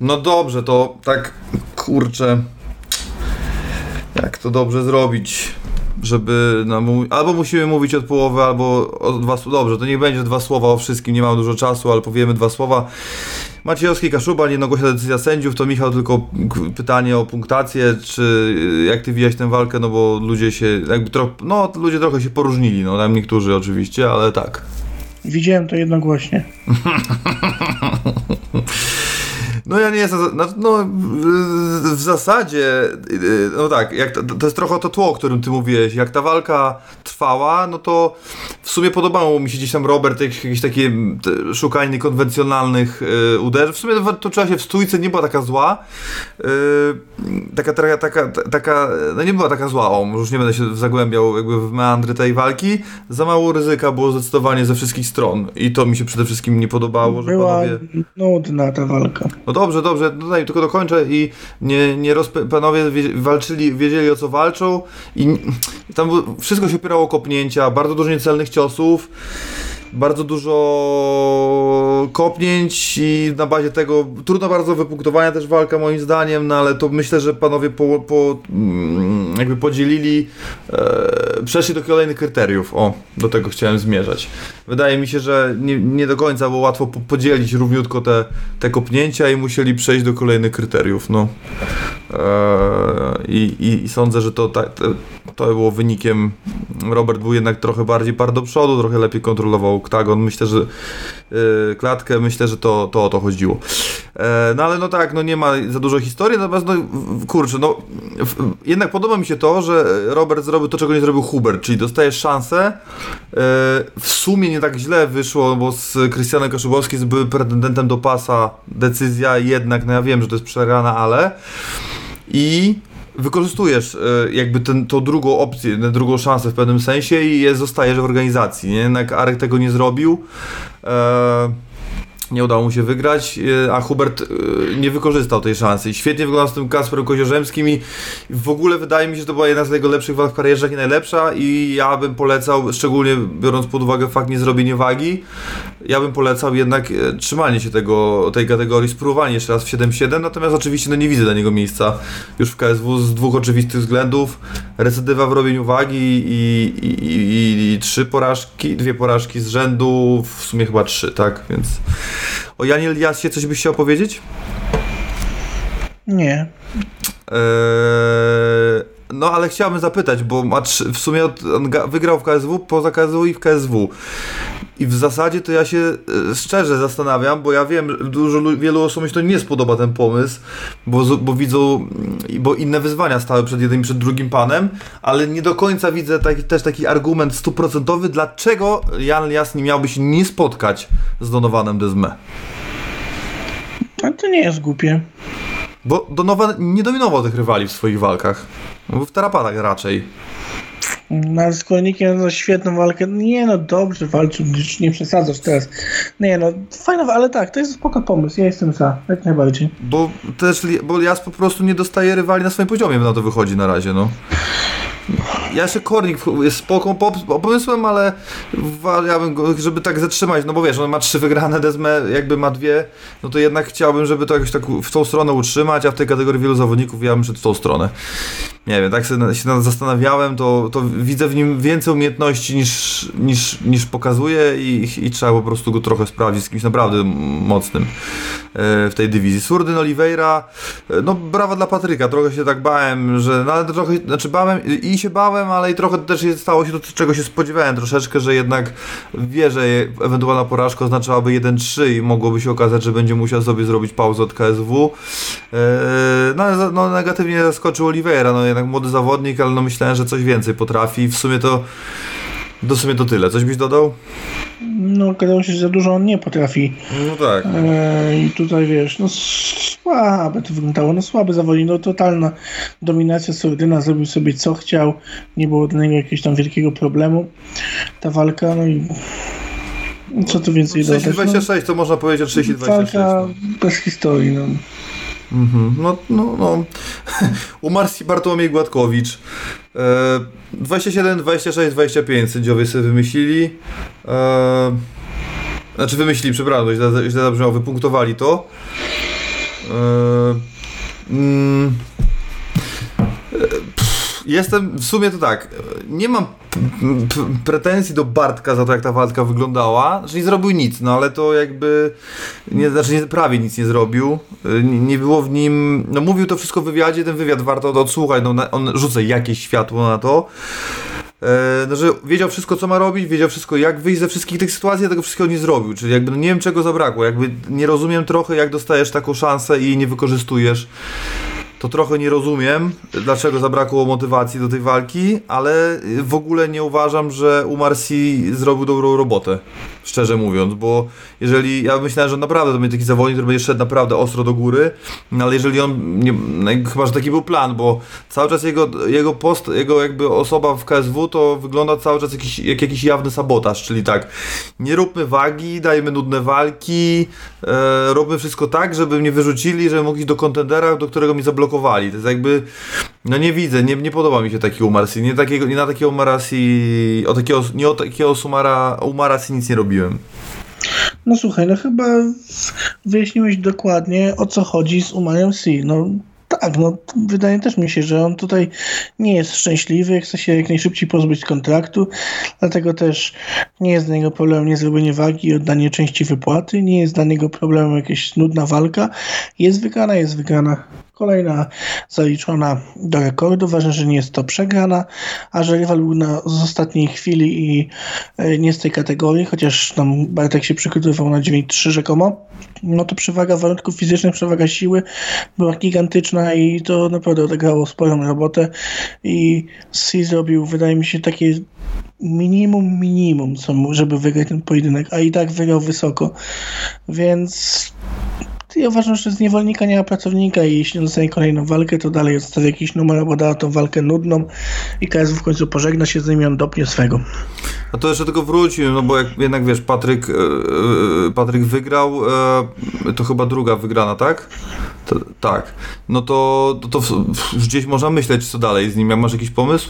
No dobrze, to tak kurczę. Jak to dobrze zrobić? Żeby no, albo musimy mówić od połowy, albo o dwa słowa. Dobrze, to niech będzie dwa słowa o wszystkim, nie mam dużo czasu, ale powiemy dwa słowa. Maciejowski Kaszuba, jednogłośna decyzja sędziów, to Michał tylko pytanie o punktację, czy y, jak ty widziałeś tę walkę, no bo ludzie się, jakby trochę, no ludzie trochę się poróżnili, no tam niektórzy oczywiście, ale tak. Widziałem to jednogłośnie. [laughs] No ja nie jestem, za- no, w- zasadzie, yy, no tak, jak to, to jest trochę to tło, o którym ty mówiłeś, jak ta walka trwała, no to w sumie podobało mi się gdzieś tam Robert, jakieś, takie szukanie konwencjonalnych yy, uderzeń, w sumie toczyła się w stójce, nie była taka zła, yy, taka, taka, taka, taka, no nie była taka zła, o, już nie będę się zagłębiał jakby w meandry tej walki, za mało ryzyka było zdecydowanie ze wszystkich stron i to mi się przede wszystkim nie podobało, że Była panowie... nudna ta walka. No dobrze, dobrze, tutaj tylko dokończę i nie, nie panowie wie, walczyli, wiedzieli o co walczą i tam wszystko się opierało o kopnięcia, bardzo dużo niecelnych ciosów, bardzo dużo kopnięć i na bazie tego trudno bardzo wypunktowania też walka moim zdaniem, no ale to myślę, że panowie po, po mm, jakby podzielili, e, przeszli do kolejnych kryteriów, o, do tego chciałem zmierzać. Wydaje mi się, że nie, nie do końca było łatwo po, podzielić równiutko te, te kopnięcia i musieli przejść do kolejnych kryteriów, no. E, i, i, sądzę, że to, ta, to było wynikiem. Robert był jednak trochę bardziej par do przodu, trochę lepiej kontrolował oktagon. Myślę, że e, klatkę, myślę, że to, to o to chodziło. E, no ale no tak, no nie ma za dużo historii, natomiast no kurczę, no w, jednak podoba mi się to, że Robert zrobił to, czego nie zrobił Hubert, czyli dostajesz szansę. E, w sumie nie tak źle wyszło, bo z Krystianem Kaszubowskim był pretendentem do pasa. Decyzja jednak, no ja wiem, że to jest przegrana, ale i wykorzystujesz e, jakby ten, tą drugą opcję, tę drugą szansę w pewnym sensie i jest, zostajesz w organizacji, nie? Jednak Arek tego nie zrobił. E, nie udało mu się wygrać, e, a Hubert e, nie wykorzystał tej szansy. Świetnie wyglądał z tym Kasperem Koziorzemskim i w ogóle wydaje mi się, że to była jedna z jego lepszych walk w karierze, nie najlepsza i ja bym polecał, szczególnie biorąc pod uwagę fakt niezrobienia wagi, ja bym polecał jednak e, trzymanie się tego, tej kategorii, spróbowanie jeszcze raz w 7-7, natomiast oczywiście no, nie widzę dla niego miejsca już w KSW z dwóch oczywistych względów. Recydywa w robieniu wagi i, i, i, i trzy porażki, dwie porażki z rzędu, w sumie chyba trzy, tak, więc... O Janie Eliasie coś byś chciał powiedzieć? Nie. Eee, no ale chciałbym zapytać, bo ma trzy, w sumie wygrał w KSW, poza KSW i w KSW. I w zasadzie to ja się e, szczerze zastanawiam, bo ja wiem, że dużo, lu- wielu osobom się to nie spodoba ten pomysł, bo, bo widzą, mm, bo inne wyzwania stały przed jednym i przed drugim panem, ale nie do końca widzę taki, też taki argument stuprocentowy, dlaczego Jan nie miałby się nie spotkać z Donowanem Desme. A to nie jest głupie. Bo Donovan nie dominował tych rywali w swoich walkach. No, W tarapatach raczej. No, z Kornikiem za świetną walkę. Nie no, dobrze walczył, już nie przesadzasz teraz. Nie no, fajna, ale tak, to jest spoko pomysł, ja jestem za, jak najbardziej. Bo też bo Jas po prostu nie dostaje rywali na swoim poziomie, na to wychodzi na razie, no. Ja jeszcze Kornik jest spoko pomysłem, ale wa- ja bym go, żeby tak zatrzymać, no bo wiesz, on ma trzy wygrane, Desme jakby ma dwie, no to jednak chciałbym, żeby to jakoś tak w tą stronę utrzymać, a w tej kategorii wielu zawodników ja bym szedł w tą stronę. Nie wiem, tak się zastanawiałem, to, to widzę w nim więcej umiejętności niż, niż, niż pokazuje i, i trzeba po prostu go trochę sprawdzić z kimś naprawdę mocnym e, w tej dywizji. Surdyn Oliveira, e, no brawa dla Patryka, trochę się tak bałem, że, no ale trochę, znaczy bałem i się bałem, ale i trochę też stało się to, czego się spodziewałem troszeczkę, że jednak wie, że ewentualna porażka oznaczałaby 1-3 i mogłoby się okazać, że będzie musiał sobie zrobić pauzę od KSW. E, No, no negatywnie zaskoczył Oliveira, no jednak młody zawodnik, ale no myślałem, że coś więcej potrafi. W sumie to do sumie to tyle. Coś byś dodał? No, okazało się, że za dużo on nie potrafi. No tak. E, I tutaj wiesz, no słabe to wyglądało, no słaby zawodnik, no totalna dominacja Sordyna, zrobił sobie co chciał, nie było dla niego jakiegoś tam wielkiego problemu. Ta walka, no i co tu więcej dodać? 30-26 to można powiedzieć o No, 30-26. walka No. bez historii, no. Mhm. no, no, no. [laughs] Umarł Bartłomiej Gładkowicz. E, 27, 26, 25 sędziowie sobie wymyślili. E, znaczy wymyślili, przepraszam, źle, źle zabrzmiało, wypunktowali to. E, mm, Jestem, w sumie to tak, nie mam pretensji do Bartka za to, jak ta walka wyglądała. Znaczy nie zrobił nic, no ale to jakby, nie, znaczy nie, prawie nic nie zrobił. Nie, nie było w nim, no mówił to wszystko w wywiadzie, ten wywiad warto odsłuchać, no on rzuca jakieś światło na to. E, no, że wiedział wszystko, co ma robić, wiedział wszystko, jak wyjść ze wszystkich tych sytuacji, a tego wszystkiego nie zrobił. Czyli jakby no nie wiem, czego zabrakło. Jakby nie rozumiem trochę, jak dostajesz taką szansę i nie wykorzystujesz to trochę nie rozumiem, dlaczego zabrakło motywacji do tej walki, ale w ogóle nie uważam, że Umarsi zrobił dobrą robotę, szczerze mówiąc, bo jeżeli, ja myślałem, że naprawdę to będzie taki zawodnik, który będzie szedł naprawdę ostro do góry, no ale jeżeli on, nie, no, chyba, że taki był plan, bo cały czas jego, jego post, jego jakby osoba w KSW to wygląda cały czas jakiś, jak jakiś jawny sabotaż, czyli tak, nie róbmy wagi, dajmy nudne walki, e, róbmy wszystko tak, żeby mnie wyrzucili, żeby mogli iść do kontendera, do którego mi zablokowali. To jest jakby, no nie widzę, nie, nie podoba mi się taki Umarsi, nie, takiego, nie na takiego Umarasi, o takiego, nie o takiego Sumara, Umarasi nic nie robiłem. No słuchaj, no chyba wyjaśniłeś dokładnie o co chodzi z Umarem C. No tak, no wydaje też mi się, że on tutaj nie jest szczęśliwy, chce się jak najszybciej pozbyć kontraktu, dlatego też nie jest dla niego problemem niezrobienie wagi i oddanie części wypłaty, nie jest dla niego problemem jakaś nudna walka, jest wygrana, jest wygrana. Kolejna zaliczona do rekordu. Ważne, że nie jest to przegrana, a że rywal był na, z ostatniej chwili i e, nie z tej kategorii, chociaż tam Bartek się przykrytywał na 9-3 rzekomo, no to przewaga warunków fizycznych, przewaga siły była gigantyczna i to naprawdę odegrało sporą robotę i C zrobił, wydaje mi się, takie minimum, minimum, co, żeby wygrać ten pojedynek, a i tak wygrał wysoko, więc ja uważam, że z niewolnika nie ma pracownika i jeśli dostanie kolejną walkę, to dalej odstawia jakiś numer albo da tą walkę nudną i KSW w końcu pożegna się z nim i on dopnie swego. A to jeszcze tylko wrócił, no bo jak jednak wiesz, Patryk, e, Patryk wygrał, e, to chyba druga wygrana, tak? To, tak. No to, to, to w- w- gdzieś można myśleć, co dalej z nim. Jak masz jakiś pomysł?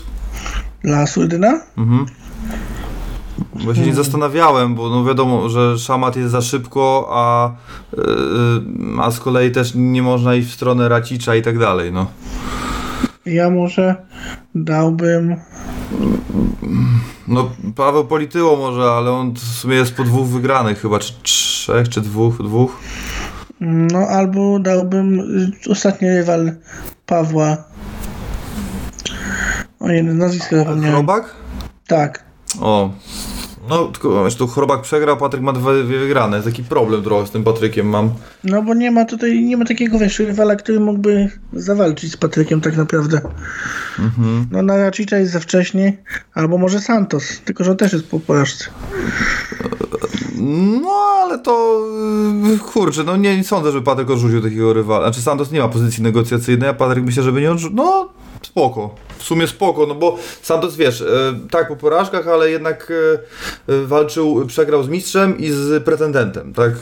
Dla Surdyna? Mhm. Bo się nie zastanawiałem, bo no wiadomo, że szamat jest za szybko, a, e, a z kolei też nie można iść w stronę Racicza i tak dalej, no. Ja może dałbym No, Paweł Polityło może, ale on w sumie jest po dwóch wygranych chyba, czy trzech, czy dwóch, dwóch. No, albo dałbym y, ostatni rywal Pawła. O jeden nazwisko zapomniałem. Chrobak? Tak. O. No, tylko tu Chrobak przegrał, Patryk ma dwie, wygrane. Jest taki problem trochę z tym Patrykiem mam. No bo nie ma tutaj, nie ma takiego wiesz, rywala, który mógłby zawalczyć z Patrykiem tak naprawdę. No na Racicza jest za wcześnie, albo może Santos, tylko że on też jest po porażce. No, ale to yy, kurczę, no nie, nie sądzę, żeby Patryk odrzucił takiego rywala. Znaczy Santos nie ma pozycji negocjacyjnej, a Patryk myślę, żeby nie odrzucił. No, spoko. W sumie spoko, no bo Santos wiesz, e, tak po porażkach, ale jednak e, e, walczył, przegrał z mistrzem i z pretendentem, tak?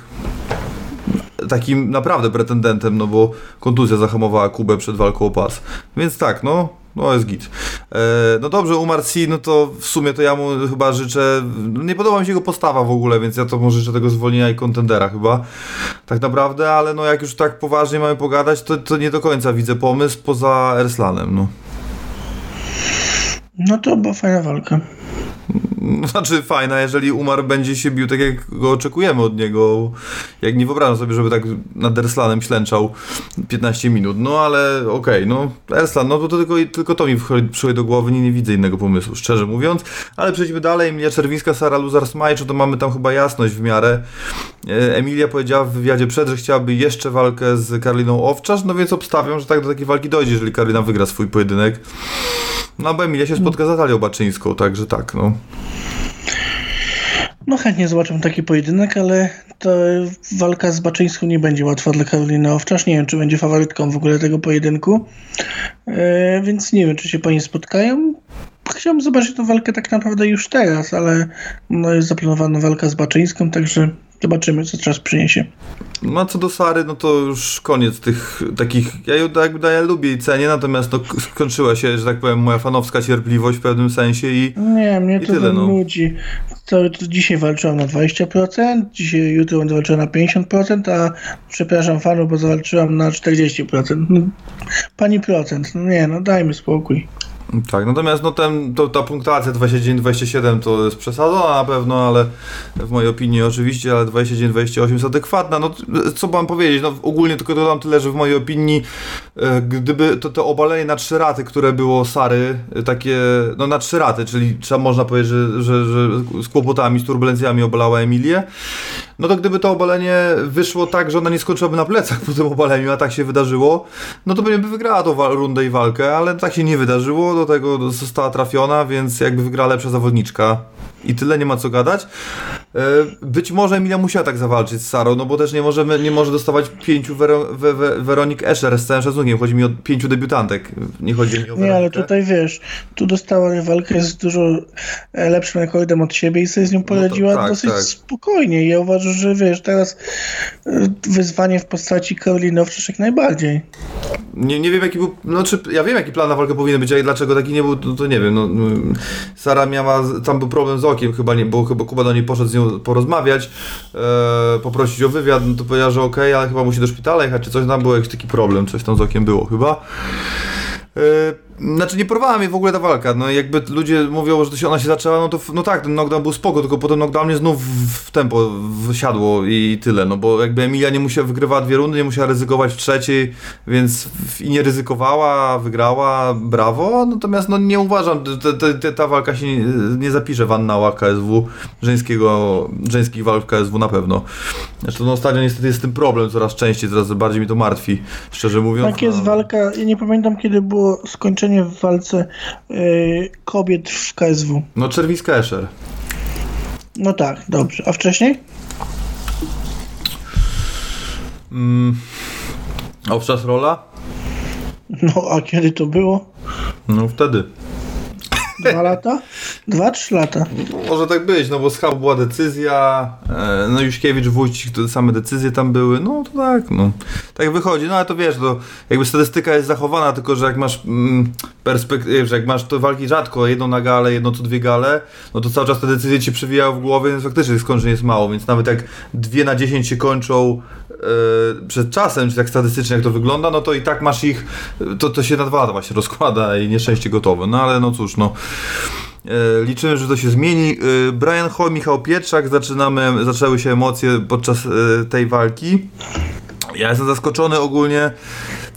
Takim naprawdę pretendentem, no bo kontuzja zahamowała Kubę przed walką o pas. Więc tak, no, no jest git. E, no dobrze, umarł C, no to w sumie to ja mu chyba życzę, no nie podoba mi się jego postawa w ogóle, więc ja to mu życzę tego zwolnienia i kontendera chyba, tak naprawdę, ale no jak już tak poważnie mamy pogadać, to, to nie do końca widzę pomysł poza Erslanem, no. No to była fajna walka. No, [laughs] Znaczy fajna, jeżeli Umar będzie się bił tak jak go oczekujemy od niego. Jak nie wyobrażam sobie, żeby tak nad Erslanem ślęczał 15 minut. No ale okej, no Erslan, no to tylko, tylko to mi przychodzi do głowy, nie, nie widzę innego pomysłu, szczerze mówiąc. Ale przejdźmy dalej, Emilia Czerwińska, Sara Luzar Smajczu, to mamy tam chyba jasność w miarę. E, Emilia powiedziała w wywiadzie przed, że chciałaby jeszcze walkę z Karoliną Owczarz, no więc obstawiam, że tak do takiej walki dojdzie, jeżeli Karolina wygra swój pojedynek. No bo Emilia się spotka z Natalią Baczyńską, także tak, no. No chętnie zobaczę taki pojedynek, ale to walka z Baczyńską nie będzie łatwa dla Karoliny Owczarz. Nie wiem, czy będzie faworytką w ogóle tego pojedynku. E, więc nie wiem, czy się pani spotkają. Chciałbym zobaczyć tę walkę tak naprawdę już teraz, ale no jest zaplanowana walka z Baczyńską, także zobaczymy, co czas przyniesie. No a co do Sary, no to już koniec tych takich. Ja ją tak jakby ja lubię i cenię, natomiast no, skończyła się, że tak powiem, moja fanowska cierpliwość w pewnym sensie i Nie, mnie I to tyle, tyle, no. nudzi. To, to dzisiaj walczyłam na 20%, dzisiaj, jutro będę walczyła na 50%, a przepraszam fanów, bo zawalczyłam na 40%. No, pani procent, no nie, no dajmy spokój. Tak. Natomiast no ten, to, ta punktacja 29-27 to jest przesadzona na pewno, ale w mojej opinii oczywiście, ale 29-28 jest adekwatna. No co mam powiedzieć, no ogólnie tylko dodam tyle, że w mojej opinii e, gdyby to, to obalenie na trzy raty, które było Sary, e, takie, no na trzy raty, czyli trzeba można powiedzieć, że, że, że z kłopotami, z turbulencjami obalała Emilię, no to gdyby to obalenie wyszło tak, że ona nie skończyłaby na plecach po tym obaleniu, a tak się wydarzyło, no to pewnie by wygrała tą rundę i walkę, ale tak się nie wydarzyło, do tego została trafiona, więc jakby wygrała lepsza zawodniczka. I tyle, nie ma co gadać. E, Być może Emilia musiała tak zawalczyć z Sarą, no bo też nie, możemy, nie może dostawać pięciu Wero, we, we, Weronik Escher z całym szacunkiem. Chodzi mi o pięciu debiutantek. Nie chodzi mi o Nie, ale Weronikę. tutaj wiesz, tu dostała rywalkę z dużo e, lepszym rekordem od siebie i sobie z nią poradziła tak, dosyć tak. spokojnie. I ja uważam, że wiesz, teraz e, wyzwanie w postaci Karoliny Owczarz jak najbardziej. Nie, nie wiem jaki był, no czy, ja wiem jaki plan na walkę powinien być, a dlaczego taki nie był, to, to nie wiem, no, no, Sara miała, tam był problem z okiem chyba, nie, bo chyba Kuba do niej poszedł z nią porozmawiać, e, poprosić o wywiad, no to powiedziała, że okej, ale chyba musi do szpitala jechać, czy coś tam było, jakiś taki problem, coś tam z okiem było chyba. E, znaczy nie porwała mnie w ogóle ta walka, no jakby ludzie mówią, że to się ona się zaczęła, no to no tak, ten knockdown był spoko, tylko potem knockdown mnie znów w tempo wysiadło i tyle, no bo jakby Emilia nie musiała, wygrywała dwie rundy, nie musiała ryzykować w trzeciej, więc i nie ryzykowała, wygrała, brawo, natomiast no nie uważam, te, te, te, ta walka się nie, nie zapisze w annałach KSW, żeńskiego, żeńskich walk KSW na pewno. Zresztą no ostatnio niestety jest z tym problem coraz częściej, coraz bardziej mi to martwi, szczerze mówiąc. Tak jest no. walka, ja nie pamiętam kiedy było skończenie w walce e, kobiet w KSW. No Czerwiska Escher. No tak, dobrze. A wcześniej? Mm. Owczas rola? No, a kiedy to było? No wtedy. Dwa lata? Dwa, trzy lata. Może tak być, no bo z Chabu była decyzja, e, no Juśkiewicz, Wójcik, to same decyzje tam były, no to tak, no. Tak wychodzi, no ale to wiesz, to jakby statystyka jest zachowana, tylko że jak masz mm, perspektywę, że jak masz to walki rzadko, jedną na galę, jedną co dwie gale, no to cały czas te decyzje ci przewijają w głowie, więc faktycznie skończeń jest mało, więc nawet jak dwie na dziesięć się kończą przed czasem, czy tak statystycznie jak to wygląda, no to i tak masz ich, to, to się na dwa lata właśnie rozkłada i nieszczęście gotowe, no ale no cóż, no. E, Liczymy, że to się zmieni. E, Brian Hall, Michał Pietrzak, zaczynamy, zaczęły się emocje podczas e, tej walki. Ja jestem zaskoczony ogólnie.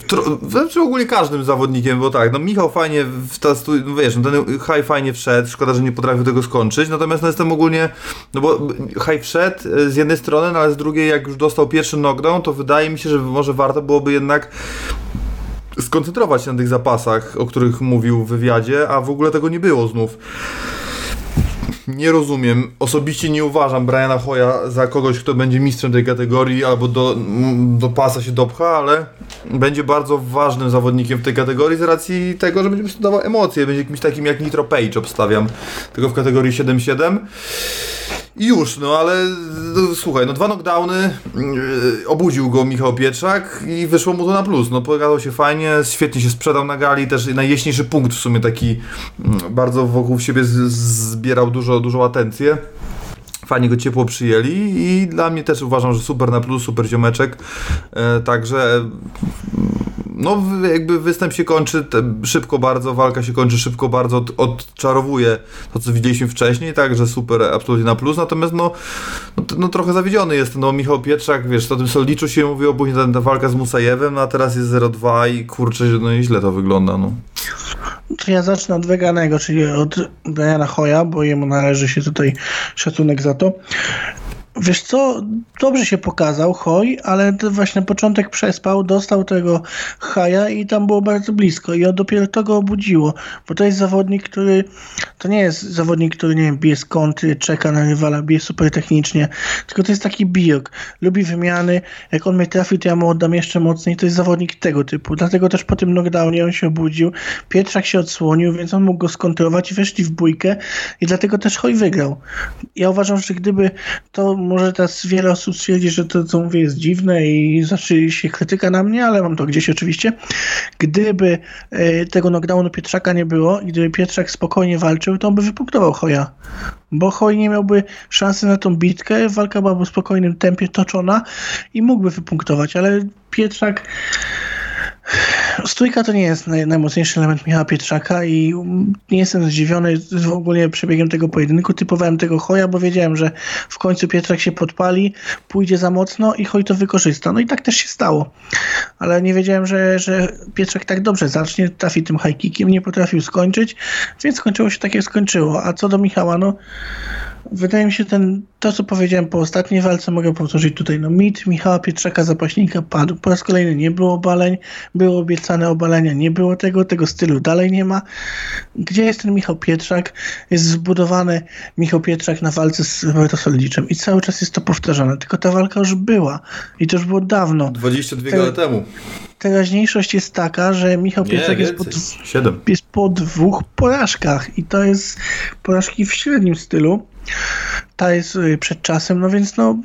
Tro, znaczy ogólnie każdym zawodnikiem, bo tak, no Michał fajnie w ta, no wiesz, no ten high fajnie wszedł, szkoda, że nie potrafił tego skończyć, natomiast no jestem ogólnie, no bo high wszedł e, z jednej strony, no ale z drugiej jak już dostał pierwszy knockdown, to wydaje mi się, że może warto byłoby jednak skoncentrować się na tych zapasach, o których mówił w wywiadzie, a w ogóle tego nie było znów. Nie rozumiem. Osobiście nie uważam Briana Hoya za kogoś, kto będzie mistrzem tej kategorii albo do, do pasa się dopcha, ale będzie bardzo ważnym zawodnikiem w tej kategorii z racji tego, że będzie prostu dawał emocje. Będzie kimś takim jak Nitro Page, obstawiam. Tylko w kategorii 7-7. I już, no ale no, słuchaj, no dwa knockdowny, yy, obudził go Michał Pietrzak i wyszło mu to na plus. No pogadał się fajnie, świetnie się sprzedał na gali, też najjaśniejszy punkt w sumie taki mm, bardzo wokół siebie zbierał dużo, dużą atencję. Fajnie go ciepło przyjęli i dla mnie też uważam, że super na plus, super ziomeczek. E, także no jakby występ się kończy szybko bardzo, walka się kończy szybko bardzo, od, odczarowuje to, co widzieliśmy wcześniej, także super, absolutnie na plus, natomiast no, no, no trochę zawiedziony jest, no Michał Pietrzak, wiesz, o tym Soliczu się mówiło, później ta, ta walka z Musajewem, no a teraz jest 0-2 i kurczę, no i źle to wygląda, no. To ja zacznę od weganego, czyli od Briana Hoya, bo jemu należy się tutaj szacunek za to. Wiesz co, dobrze się pokazał Hoj, ale właśnie początek przespał, dostał tego haja i tam było bardzo blisko i dopiero to go obudziło, bo to jest zawodnik, który to nie jest zawodnik, który nie wiem, bije z kąty, czeka na rywala, bije super technicznie, tylko to jest taki bijok, lubi wymiany, jak on mnie trafi, to ja mu oddam jeszcze mocniej, to jest zawodnik tego typu, dlatego też po tym knockdownie on się obudził, Pietrzak się odsłonił, więc on mógł go skontrolować i weszli w bójkę i dlatego też Hoj wygrał. Ja uważam, że gdyby to może teraz wiele osób stwierdzi, że to, co mówię, jest dziwne i zacznie się krytyka na mnie, ale mam to gdzieś oczywiście. Gdyby e, tego knockdownu Pietrzaka nie było i gdyby Pietrzak spokojnie walczył, to on by wypunktował Hoja. Bo Hoj nie miałby szansy na tą bitkę, walka byłaby w spokojnym tempie toczona i mógłby wypunktować, ale Pietrzak Stójka to nie jest naj, najmocniejszy element Michała Pietrzaka i nie jestem zdziwiony w ogóle przebiegiem tego pojedynku. Typowałem tego Hoja, bo wiedziałem, że w końcu Pietrzak się podpali, pójdzie za mocno i Hoj to wykorzysta. No i tak też się stało. Ale nie wiedziałem, że, że Pietrzak tak dobrze zacznie, trafi tym high kickiem, nie potrafił skończyć, więc skończyło się tak jak skończyło. A co do Michała, no wydaje mi się ten, to co powiedziałem po ostatniej walce mogę powtórzyć tutaj, no mit Michała Pietrzaka Zapaśnika padł, po raz kolejny nie było obaleń, było obiecane obalenia, nie było tego, tego stylu dalej nie ma. Gdzie jest ten Michał Pietrzak? Jest zbudowany Michał Pietrzak na walce z Roberto Solidziczem i cały czas jest to powtarzane, tylko ta walka już była i to już było dawno. 22 Te... temu teraźniejszość jest taka, że Michał nie, Pietrzak jest po, jest po dwóch porażkach i to jest porażki w średnim stylu. Ta jest y, przed czasem, no więc no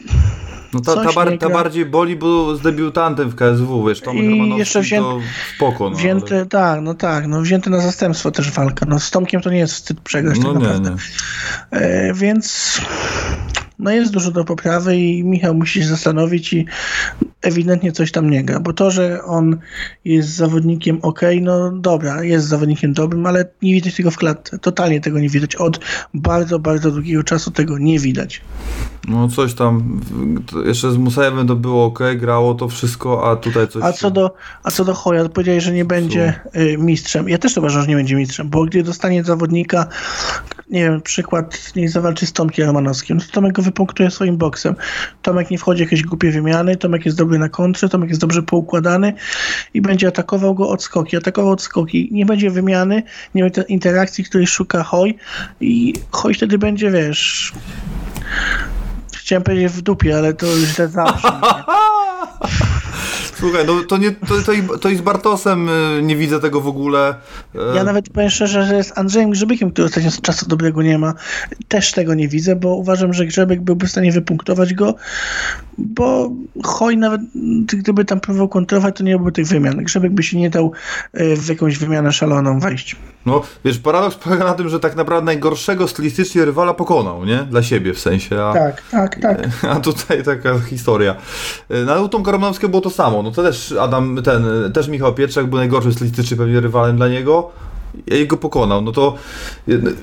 no ta, ta, bar, ta, bardziej boli, bo z debiutantem w KSW, wiesz, Tomek I jeszcze wzię... to spoko. No, wzięty, ale... tak, no tak, no wzięty na zastępstwo też walka. No z Tomkiem to nie jest wstyd przegrać no tak nie, naprawdę. Nie. E, więc no jest dużo do poprawy i Michał musi się zastanowić i ewidentnie coś tam nie gra, bo to, że on jest zawodnikiem ok, no dobra, jest zawodnikiem dobrym, ale nie widać tego w klatce. Totalnie tego nie widać. Od bardzo, bardzo długiego czasu tego nie widać. No coś tam, jeszcze z Musajewem to było ok, grało to wszystko, a tutaj coś... A co do, a co do Hoja, powiedziałeś, że nie będzie y, mistrzem. Ja też uważam, że nie będzie mistrzem, bo gdy dostanie zawodnika, nie wiem, przykład, nie zawalczy z Tomkiem Romanowskim, no to Tomek go wypunktuje swoim boksem. Tomek nie wchodzi w jakieś głupie wymiany, Tomek jest dobry na kontrze, Tomek jest dobrze poukładany i będzie atakował go od skoki, atakował od skoki. Nie będzie wymiany, nie będzie interakcji, której szuka Hoj i Hoj wtedy będzie, wiesz Chciałem powiedzieć w dupie, ale to już źle [laughs] zawsze. [laughs] Słuchaj, no to, nie, to, to, to i z Bartosem y, nie widzę tego w ogóle. E, ja nawet powiem szczerze, że z Andrzejem Grzebykiem, który ostatnio z czasu dobrego nie ma, też tego nie widzę, bo uważam, że Grzebek byłby w stanie wypunktować go, bo Hoj nawet gdyby tam próbował kontrolować, to nie byłby tych wymian. Grzebek by się nie dał e, w jakąś wymianę szaloną wejść. No, wiesz, paradoks polega na tym, że tak naprawdę najgorszego stylistycznie rywala pokonał, nie? Dla siebie w sensie. A, tak, tak, tak. [laughs] A tutaj taka historia. Na Tom Karamowskiego było to samo. No to też Adam, ten, też Michał Pietrzak był najgorszy stylistycznie pewnie rywalem dla niego ja go pokonał. No to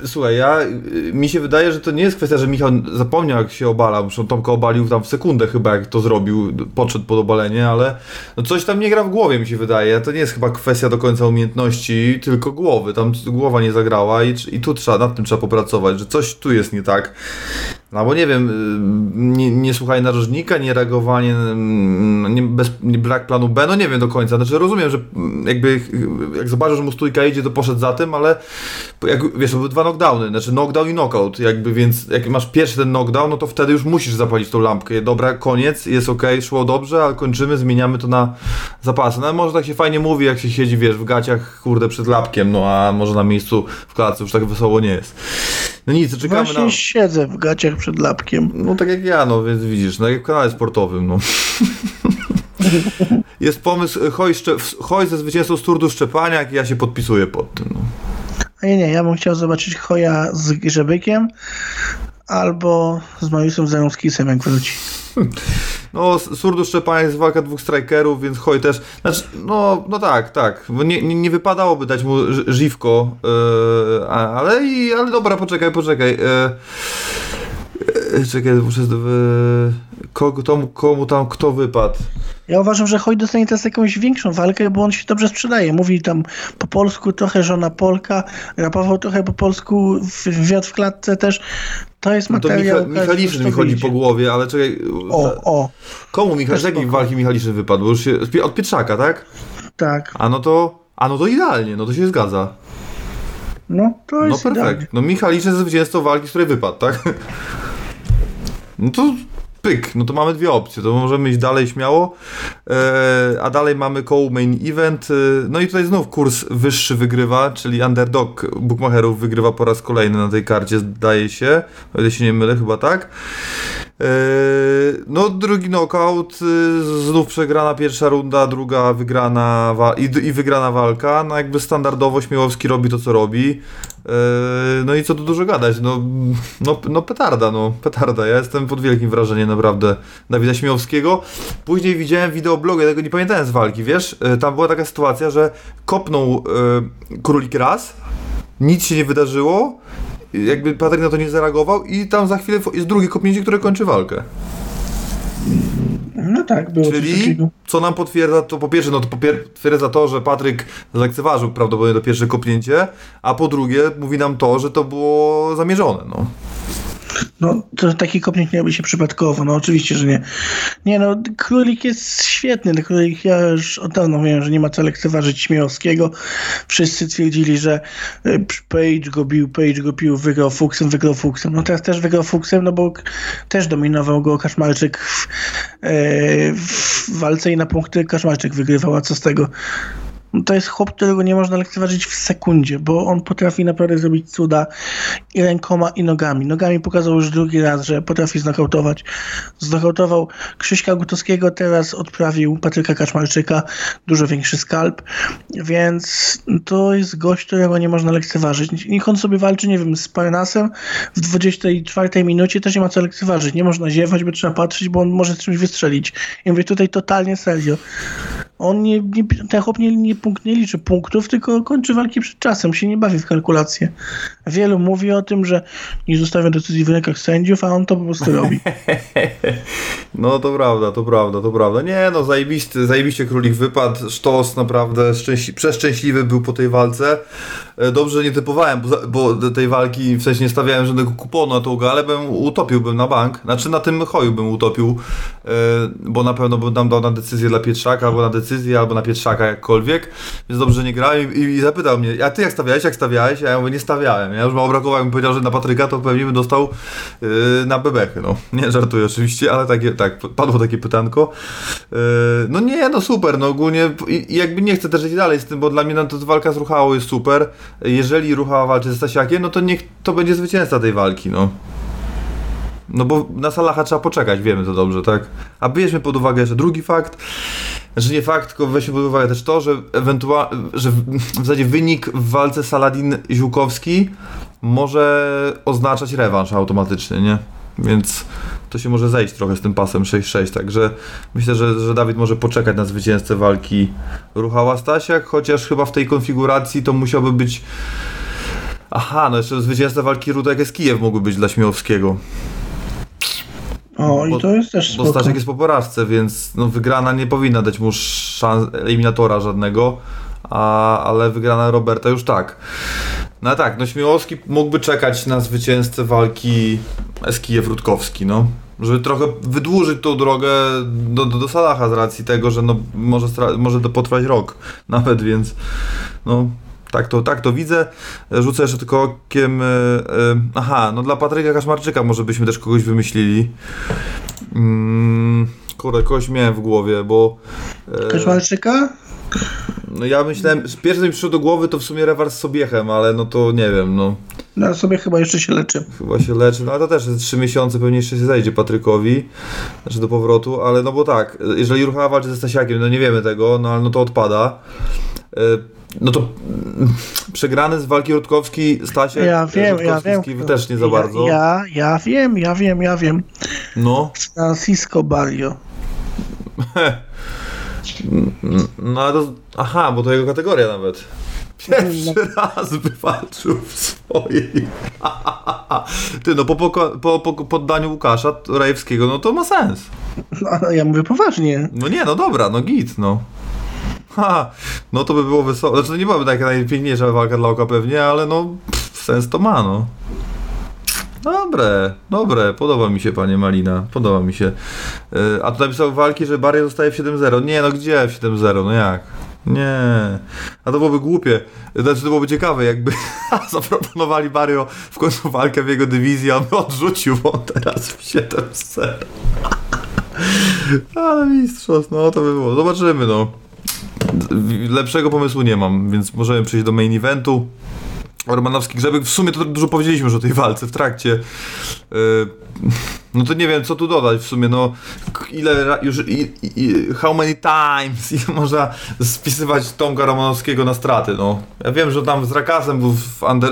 słuchaj, ja mi się wydaje, że to nie jest kwestia, że Michał zapomniał jak się obalał. Zresztą Tomka obalił tam w sekundę chyba jak to zrobił, podszedł pod obalenie, ale no coś tam nie gra w głowie mi się wydaje. To nie jest chyba kwestia do końca umiejętności, tylko głowy. Tam głowa nie zagrała i, i tu trzeba, nad tym trzeba popracować, że coś tu jest nie tak. No bo nie wiem, nie, nie słuchaj narożnika, nie reagowanie, nie, bez, nie brak planu B, no nie wiem do końca. Znaczy rozumiem, że jakby jak zobaczysz, że mu stójka idzie, to poszedł za tym, ale jak, wiesz, to były dwa knockdowny, znaczy knockdown i knockout, jakby, więc jak masz pierwszy ten knockdown, no to wtedy już musisz zapalić tą lampkę. Dobra, koniec, jest ok, szło dobrze, ale kończymy, zmieniamy to na zapasy. No może tak się fajnie mówi, jak się siedzi, wiesz, w gaciach, kurde, przed lapkiem, no a może na miejscu w klatce już tak wesoło nie jest. No nic, czekamy Właśnie na... siedzę w gaciach przed lapkiem. No tak jak ja, no więc widzisz, no jak w kanale sportowym, no. [laughs] Jest pomysł e, Hoj, szcze... Hoj ze zwycięzcą z turdu Szczepaniak i ja się podpisuję pod tym, no. A nie, nie, ja bym chciał zobaczyć Hoja z Grzebykiem albo z Mariuszem Zarąskisem, jak wróci. No, Surdu Szczepaniak jest walka dwóch strikerów, więc Hoj też. Znaczy, no, no tak, tak. Bo nie, nie, nie wypadałoby dać mu żywko, yy, ale, i, ale dobra, poczekaj, poczekaj. Yy, czekaj, muszę. Yy, kogo, tomu, komu tam kto wypadł? Ja uważam, że Hoj dostanie teraz jakąś większą walkę, bo on się dobrze sprzedaje. Mówi tam po polsku trochę żona Polka, rapował trochę po polsku, w- wywiad w klatce też. To jest No to materiał. Micha, Michaliszyn mi chodzi po głowie, ale czekaj. O, o, Komu Michal, Też z jakiej walki Michaliszyn wypadł? Bo już się, od Pietrzaka, tak? tak. A no to. A no to idealnie, no to się zgadza. No, to No jest idealnie. perfekt. No Michaliszyn jest zwycięzcą walki, z której wypadł, tak? [laughs] No to pyk, no to mamy dwie opcje, to możemy iść dalej śmiało, e, a dalej mamy koło main event, e, no i tutaj znów kurs wyższy wygrywa, czyli underdog bookmacherów wygrywa po raz kolejny na tej karcie, zdaje się, o ile się nie mylę, chyba tak. E, no drugi knockout, e, znów przegrana pierwsza runda, druga wygrana i, i wygrana walka, no jakby standardowo Śmiałowski robi to co robi, e, no i co tu dużo gadać, no, no, no petarda, no petarda, ja jestem pod wielkim wrażeniem naprawdę Dawida Śmiałowskiego. Później widziałem wideoblog, ja tego nie pamiętałem z walki, wiesz, tam była taka sytuacja, że kopnął e, królik raz, nic się nie wydarzyło, jakby Patryk na to nie zareagował i tam za chwilę jest drugie kopnięcie, które kończy walkę. No tak, było Czyli co nam potwierdza, to po pierwsze, no to potwierdza to, że Patryk zlekceważył prawdopodobnie to pierwsze kopnięcie, a po drugie mówi nam to, że to było zamierzone, no. No, to taki kopnięć miałby się przypadkowo, no oczywiście, że nie. Nie no, Królik jest świetny, ten Królik, ja już od dawna wiem, że nie ma co lekceważyć Śmiałowskiego. Wszyscy twierdzili, że y, Page go bił, Page go bił, wygrał fuksem, wygrał fuksem. No teraz też wygrał fuksem, no bo też dominował go Kaszmarczyk w, e, w walce i na punkty Kaszmarczyk wygrywał, a co z tego? No to jest chłop, którego nie można lekceważyć w sekundzie, bo on potrafi naprawdę zrobić cuda i rękoma, i nogami. Nogami pokazał już drugi raz, że potrafi znokautować. Znokautował Krzyśka Gutowskiego, teraz odprawił Patryka Kaczmarczyka, dużo większy skalp, więc to jest gość, którego nie można lekceważyć. Niech on sobie walczy, nie wiem, z Parnasem w 24 minucie, też nie ma co lekceważyć. Nie można ziewać, bo trzeba patrzeć, bo on może z czymś wystrzelić. I mówię tutaj totalnie serio. On nie, nie, ten chłop nie, nie, punkt, nie liczy punktów, tylko kończy walki przed czasem, się nie bawi w kalkulacje. Wielu mówi o tym, że nie zostawia decyzji w rękach sędziów, a on to po prostu robi. [laughs] No to prawda, to prawda, to prawda. Nie no, zajebisty, zajebiście królik wypadł, sztos naprawdę szczęśli- przeszczęśliwy był po tej walce. E, Dobrze nie typowałem, bo, bo tej walki w sensie nie stawiałem żadnego kuponu na tą galę, bym utopiłbym na bank. Znaczy na tym choju bym utopił, e, bo na pewno bym tam dał na decyzję dla Pietrzaka, albo na decyzję, albo na Pietrzaka jakkolwiek. Więc dobrze że nie grałem i, i zapytał mnie, a ty jak stawiałeś, jak stawiałeś? A ja mówię, nie stawiałem. Ja już mało brakowało, jakbym powiedział, że na Patryka, to pewnie bym dostał yy, na bebechy, no. [laughs] Nie żartuję oczywiście, ale takie, tak, padło takie pytanko. Yy, no nie, no super, no ogólnie i, jakby nie chcę też iść dalej z tym, bo dla mnie no, to walka z Ruchałą jest super. Jeżeli Ruchała walczy z Stasiakiem, no to niech to będzie zwycięzca tej walki, no. No bo na Salaha trzeba poczekać, wiemy to dobrze, tak? A bierzmy pod uwagę jeszcze drugi fakt, znaczy nie fakt, tylko weźmy pod uwagę też to, że ewentualnie, że w, w zasadzie wynik w walce Saladin-Ziółkowski może oznaczać rewanż automatycznie, nie? Więc to się może zejść trochę z tym pasem 6-6, także myślę, że, że Dawid może poczekać na zwycięzcę walki Ruchała Stasiak, chociaż chyba w tej konfiguracji to musiałby być Aha, no jeszcze zwycięzca walki Rudek jest Kijew mógłby być dla Śmiałowskiego. O, Bo- i to jest też Bo spoko. Staszek jest po porażce, więc no, wygrana nie powinna dać mu szans eliminatora żadnego, a, ale wygrana Roberta już tak. No tak, no Śmiałowski mógłby czekać na zwycięzcę walki Eskijew-Rutkowski, no. Żeby trochę wydłużyć tą drogę do, do, do Salaha z racji tego, że no, może, może to potrwać rok nawet, więc no tak to, tak to widzę. Rzucę jeszcze tylko okiem. e, e, aha, no dla Patryka Kaszmarczyka może byśmy też kogoś wymyślili. Mm, kurde, kogoś miałem w głowie, bo. e, Kaczmarczyka? no ja myślałem, pierwsze co mi przyszło do głowy to w sumie rewers z Sobiechem, ale no to nie wiem, no. No sobie chyba jeszcze się leczy. Chyba się leczy, no ale to też jest 3 miesiące, pewnie jeszcze się zejdzie Patrykowi, znaczy do powrotu, ale no bo tak, jeżeli Rucha walczy ze Stasiakiem, no nie wiemy tego, no ale no to odpada. No to mm, przegrany z walki Rutkowski, Stasiak, Ja wiem, ja wiem. też nie za bardzo. Ja, ja, ja wiem, ja wiem, ja wiem. No, Francisco Barrio. [laughs] no ale to, aha, bo to jego kategoria nawet. Pierwszy raz wywalczył w swojej. [laughs] Ty, no po, poko- po, po poddaniu Łukasza Rajewskiego, no to ma sens. No, ale ja mówię poważnie. No nie, no dobra, no git, no. Ha, no to by było wesoło. Znaczy to nie byłaby taka najpiękniejsza walka dla oka pewnie, ale no pff, sens to ma, no. Dobre, dobre, podoba mi się panie Malina, podoba mi się. Yy, a tu napisał walki, że Barry zostaje w 7-0. Nie, no gdzie w 7-0, no jak? Nie, a to byłoby głupie. Znaczy to byłoby ciekawe, jakby [laughs] zaproponowali Barrio w końcu walkę w jego dywizji, a on odrzucił, on teraz w 7-0. [laughs] Ale mistrzostw, no to by było. Zobaczymy, no. Lepszego pomysłu nie mam, więc możemy przejść do main eventu. Romanowski Grzebek, w sumie to dużo powiedzieliśmy już o tej walce w trakcie. Yy, no to nie wiem, co tu dodać w sumie, no ile już, i, i, how many times [laughs] ile można spisywać Tomka Romanowskiego na straty, no. Ja wiem, że tam z Rakasem był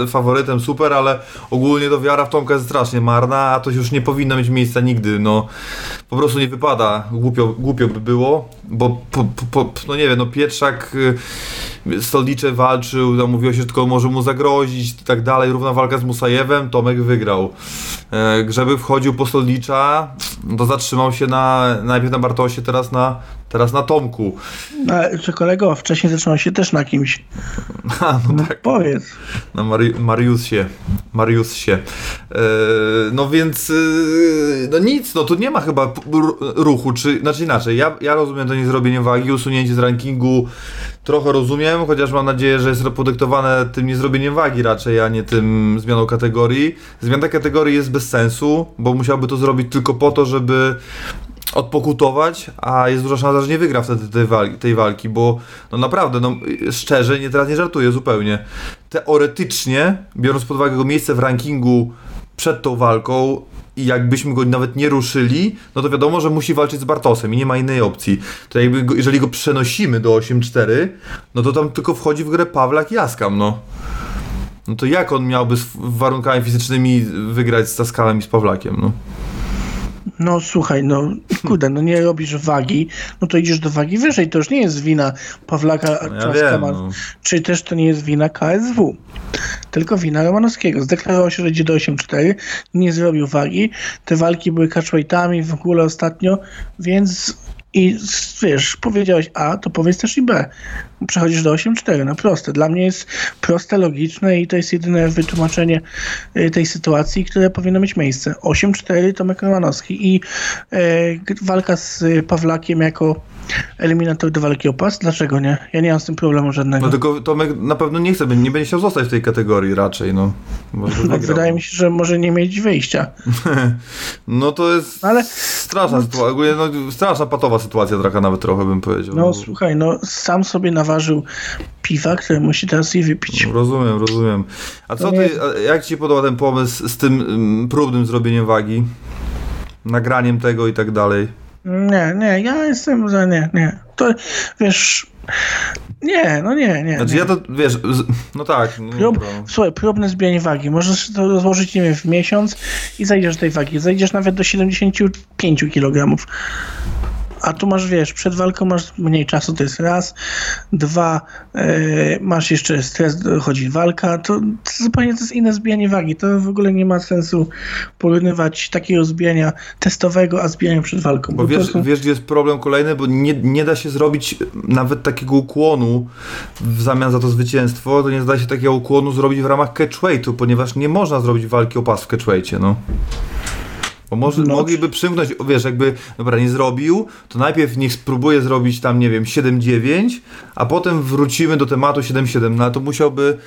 faworytem, super, ale ogólnie to wiara w Tomka jest strasznie marna, a to już nie powinno mieć miejsca nigdy, no. Po prostu nie wypada, głupio, głupio by było, bo po, po, po, no nie wiem, no Pietrzak y, Stolicze walczył, mówiło się, że tylko może mu zagrozić i tak dalej, równa walka z Musajewem, Tomek wygrał. E, Grzeby wchodził po Stolicza, to zatrzymał się na, najpierw na Bartosie, teraz na, teraz na Tomku. A, czy kolego, wcześniej zaczynał się też na kimś. [laughs] Ha, no No tak. powiedz. Na Mari- Mariusie. Mariusie. E, no więc, e, no nic, no tu nie ma chyba ruchu, czy, znaczy inaczej, ja, ja rozumiem to niezrobienie wagi, usunięcie z rankingu, trochę rozumiem, chociaż mam nadzieję, że jest to podyktowane tym niezrobieniem wagi raczej, a nie tym zmianą kategorii. Zmiana kategorii jest bez sensu, bo musiałby to zrobić tylko po to, żeby odpokutować, a jest duża szansa, że nie wygra wtedy tej walki, tej walki bo no naprawdę, no szczerze, nie, teraz nie żartuję zupełnie. Teoretycznie, biorąc pod uwagę jego miejsce w rankingu przed tą walką i jakbyśmy go nawet nie ruszyli, no to wiadomo, że musi walczyć z Bartosem i nie ma innej opcji. To jakby go, jeżeli go przenosimy do 8-4, no to tam tylko wchodzi w grę Pawlak i Jaskam, no. No to jak on miałby z warunkami fizycznymi wygrać z Taskalem i z Pawlakiem, no? No słuchaj, no kurde, no nie robisz wagi, no to idziesz do wagi wyżej. To już nie jest wina Pawlaka No ja wiem, no. czy też to nie jest wina KSW, tylko wina Romanowskiego. Zdeklarował się, że idzie do 8-4, nie zrobił wagi. Te walki były catchweightami w ogóle ostatnio, więc i wiesz, powiedziałeś A, to powiedz też i B. Przechodzisz do 8-4, no proste. Dla mnie jest proste, logiczne i to jest jedyne wytłumaczenie y, tej sytuacji, które powinno mieć miejsce. 8-4 Tomek Romanowski i e, walka z Pawlakiem jako eliminator do walki o pas. Dlaczego nie? Ja nie mam z tym problemu żadnego. No tylko Tomek na pewno nie chce, nie będzie chciał zostać w tej kategorii raczej, no. No, wydaje mi się, że może nie mieć wyjścia. [laughs] No to jest Ale- straszna sytuacja, ogólnie no, straszna patowa sytuacja Draka nawet trochę bym powiedział. No słuchaj, no sam sobie naważył piwa, które musi teraz je wypić. Rozumiem, rozumiem. A co ty, jak ci podoba ten pomysł z tym mm, próbnym zrobieniem wagi? Nagraniem tego i tak dalej. Nie, nie, ja jestem za nie, nie. To wiesz, nie, no nie, nie. Znaczy nie. ja to, wiesz, no tak, no Prób, słuchaj, próbne zbijanie wagi. Możesz to rozłożyć, nie wiem, w miesiąc i zajdziesz do tej wagi. Zajdziesz nawet do 75 kg. A tu masz, wiesz, przed walką masz mniej czasu, to jest raz. Dwa, e, masz jeszcze stres, dochodzi walka. To, to zupełnie to jest inne zbijanie wagi. To w ogóle nie ma sensu porównywać takiego zbijania testowego, a zbijania przed walką. Bo to wiesz, są- wiesz, gdzie jest problem kolejny, bo nie, nie da się zrobić nawet takiego ukłonu w zamian za to zwycięstwo, to nie da się takiego ukłonu zrobić w ramach catchweightu, ponieważ nie można zrobić walki o pas w catchweightie, no. Bo może, No. mogliby przymknąć, wiesz, jakby, dobra, nie zrobił, to najpierw niech spróbuje zrobić tam, nie wiem, 7-9, a potem wrócimy do tematu 7-7, no to musiałby,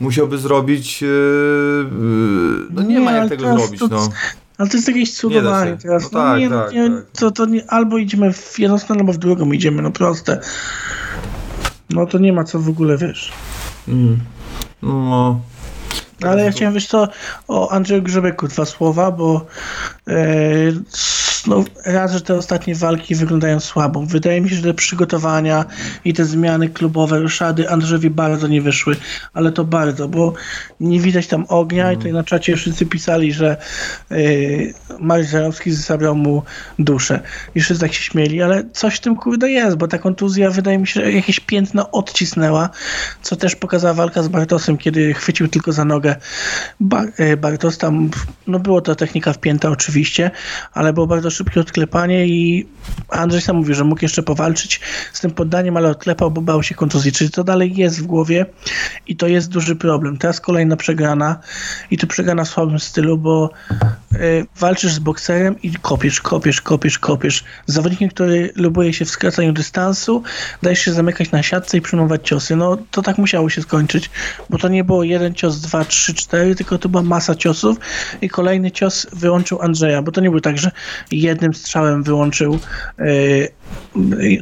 musiałby zrobić, yy, yy, no nie, ma ale jak tego zrobić, to- no. Ale to jest jakieś cudowanie się. teraz. No No tak, nie, tak, no, nie, tak. To, to nie, albo idziemy w jedną stronę, albo w drugą idziemy, no proste. No to nie ma co w ogóle, wiesz. Mm. No. Ale ja chciałem, wiesz co, o Andrzeju Grzebeku dwa słowa, bo And. No, raz, że te ostatnie walki wyglądają słabo. Wydaje mi się, że te przygotowania i te zmiany klubowe, ruszady Andrzejowi bardzo nie wyszły, ale to bardzo, bo nie widać tam ognia i tutaj na czacie wszyscy pisali, że e, Mariusz Zarowski zabrał mu duszę. I wszyscy tak się śmieli, ale coś w tym kurde jest, bo ta kontuzja wydaje mi się, że jakieś piętno odcisnęła, co też pokazała walka z Bartosem, kiedy chwycił tylko za nogę Bar e, Bartos. Tam no było to technika wpięta oczywiście, ale było bardzo szybkie odklepanie i Andrzej sam mówił, że mógł jeszcze powalczyć z tym poddaniem, ale odklepał, bo bał się kontuzji. Czyli to dalej jest w głowie i to jest duży problem. Teraz kolejna przegrana i to przegrana w słabym stylu, bo y, walczysz z bokserem i kopiesz, kopiesz, kopiesz, kopiesz. Zawodnikiem, który lubuje się w skracaniu dystansu, dajesz się zamykać na siatce i przyjmować ciosy. No to tak musiało się skończyć, bo to nie było jeden cios, dwa, trzy, cztery, tylko to była masa ciosów i kolejny cios wyłączył Andrzeja, bo to nie był tak, że jednym strzałem wyłączył yy,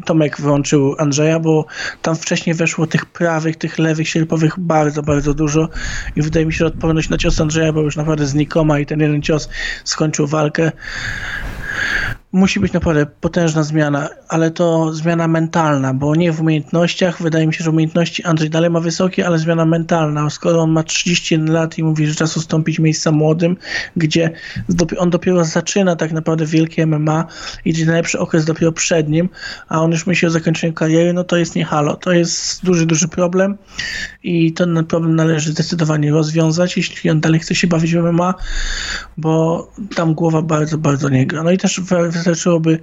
Tomek wyłączył Andrzeja, bo tam wcześniej weszło tych prawych, tych lewych, sierpowych bardzo, bardzo dużo i wydaje mi się, że odporność na cios Andrzeja była już naprawdę znikoma i ten jeden cios skończył walkę musi być naprawdę potężna zmiana, ale to zmiana mentalna, bo nie w umiejętnościach. Wydaje mi się, że umiejętności Andrzej dalej ma wysokie, ale zmiana mentalna. Skoro on ma 31 lat i mówi, że czas ustąpić miejsca młodym, gdzie on dopiero zaczyna tak naprawdę wielkie MMA i gdzie najlepszy okres dopiero przed nim, a on już myśli o zakończeniu kariery, no to jest nie halo. To jest duży, duży problem i ten problem należy zdecydowanie rozwiązać, jeśli on dalej chce się bawić w MMA, bo tam głowa bardzo, bardzo nie gra. No i też wystarczyłoby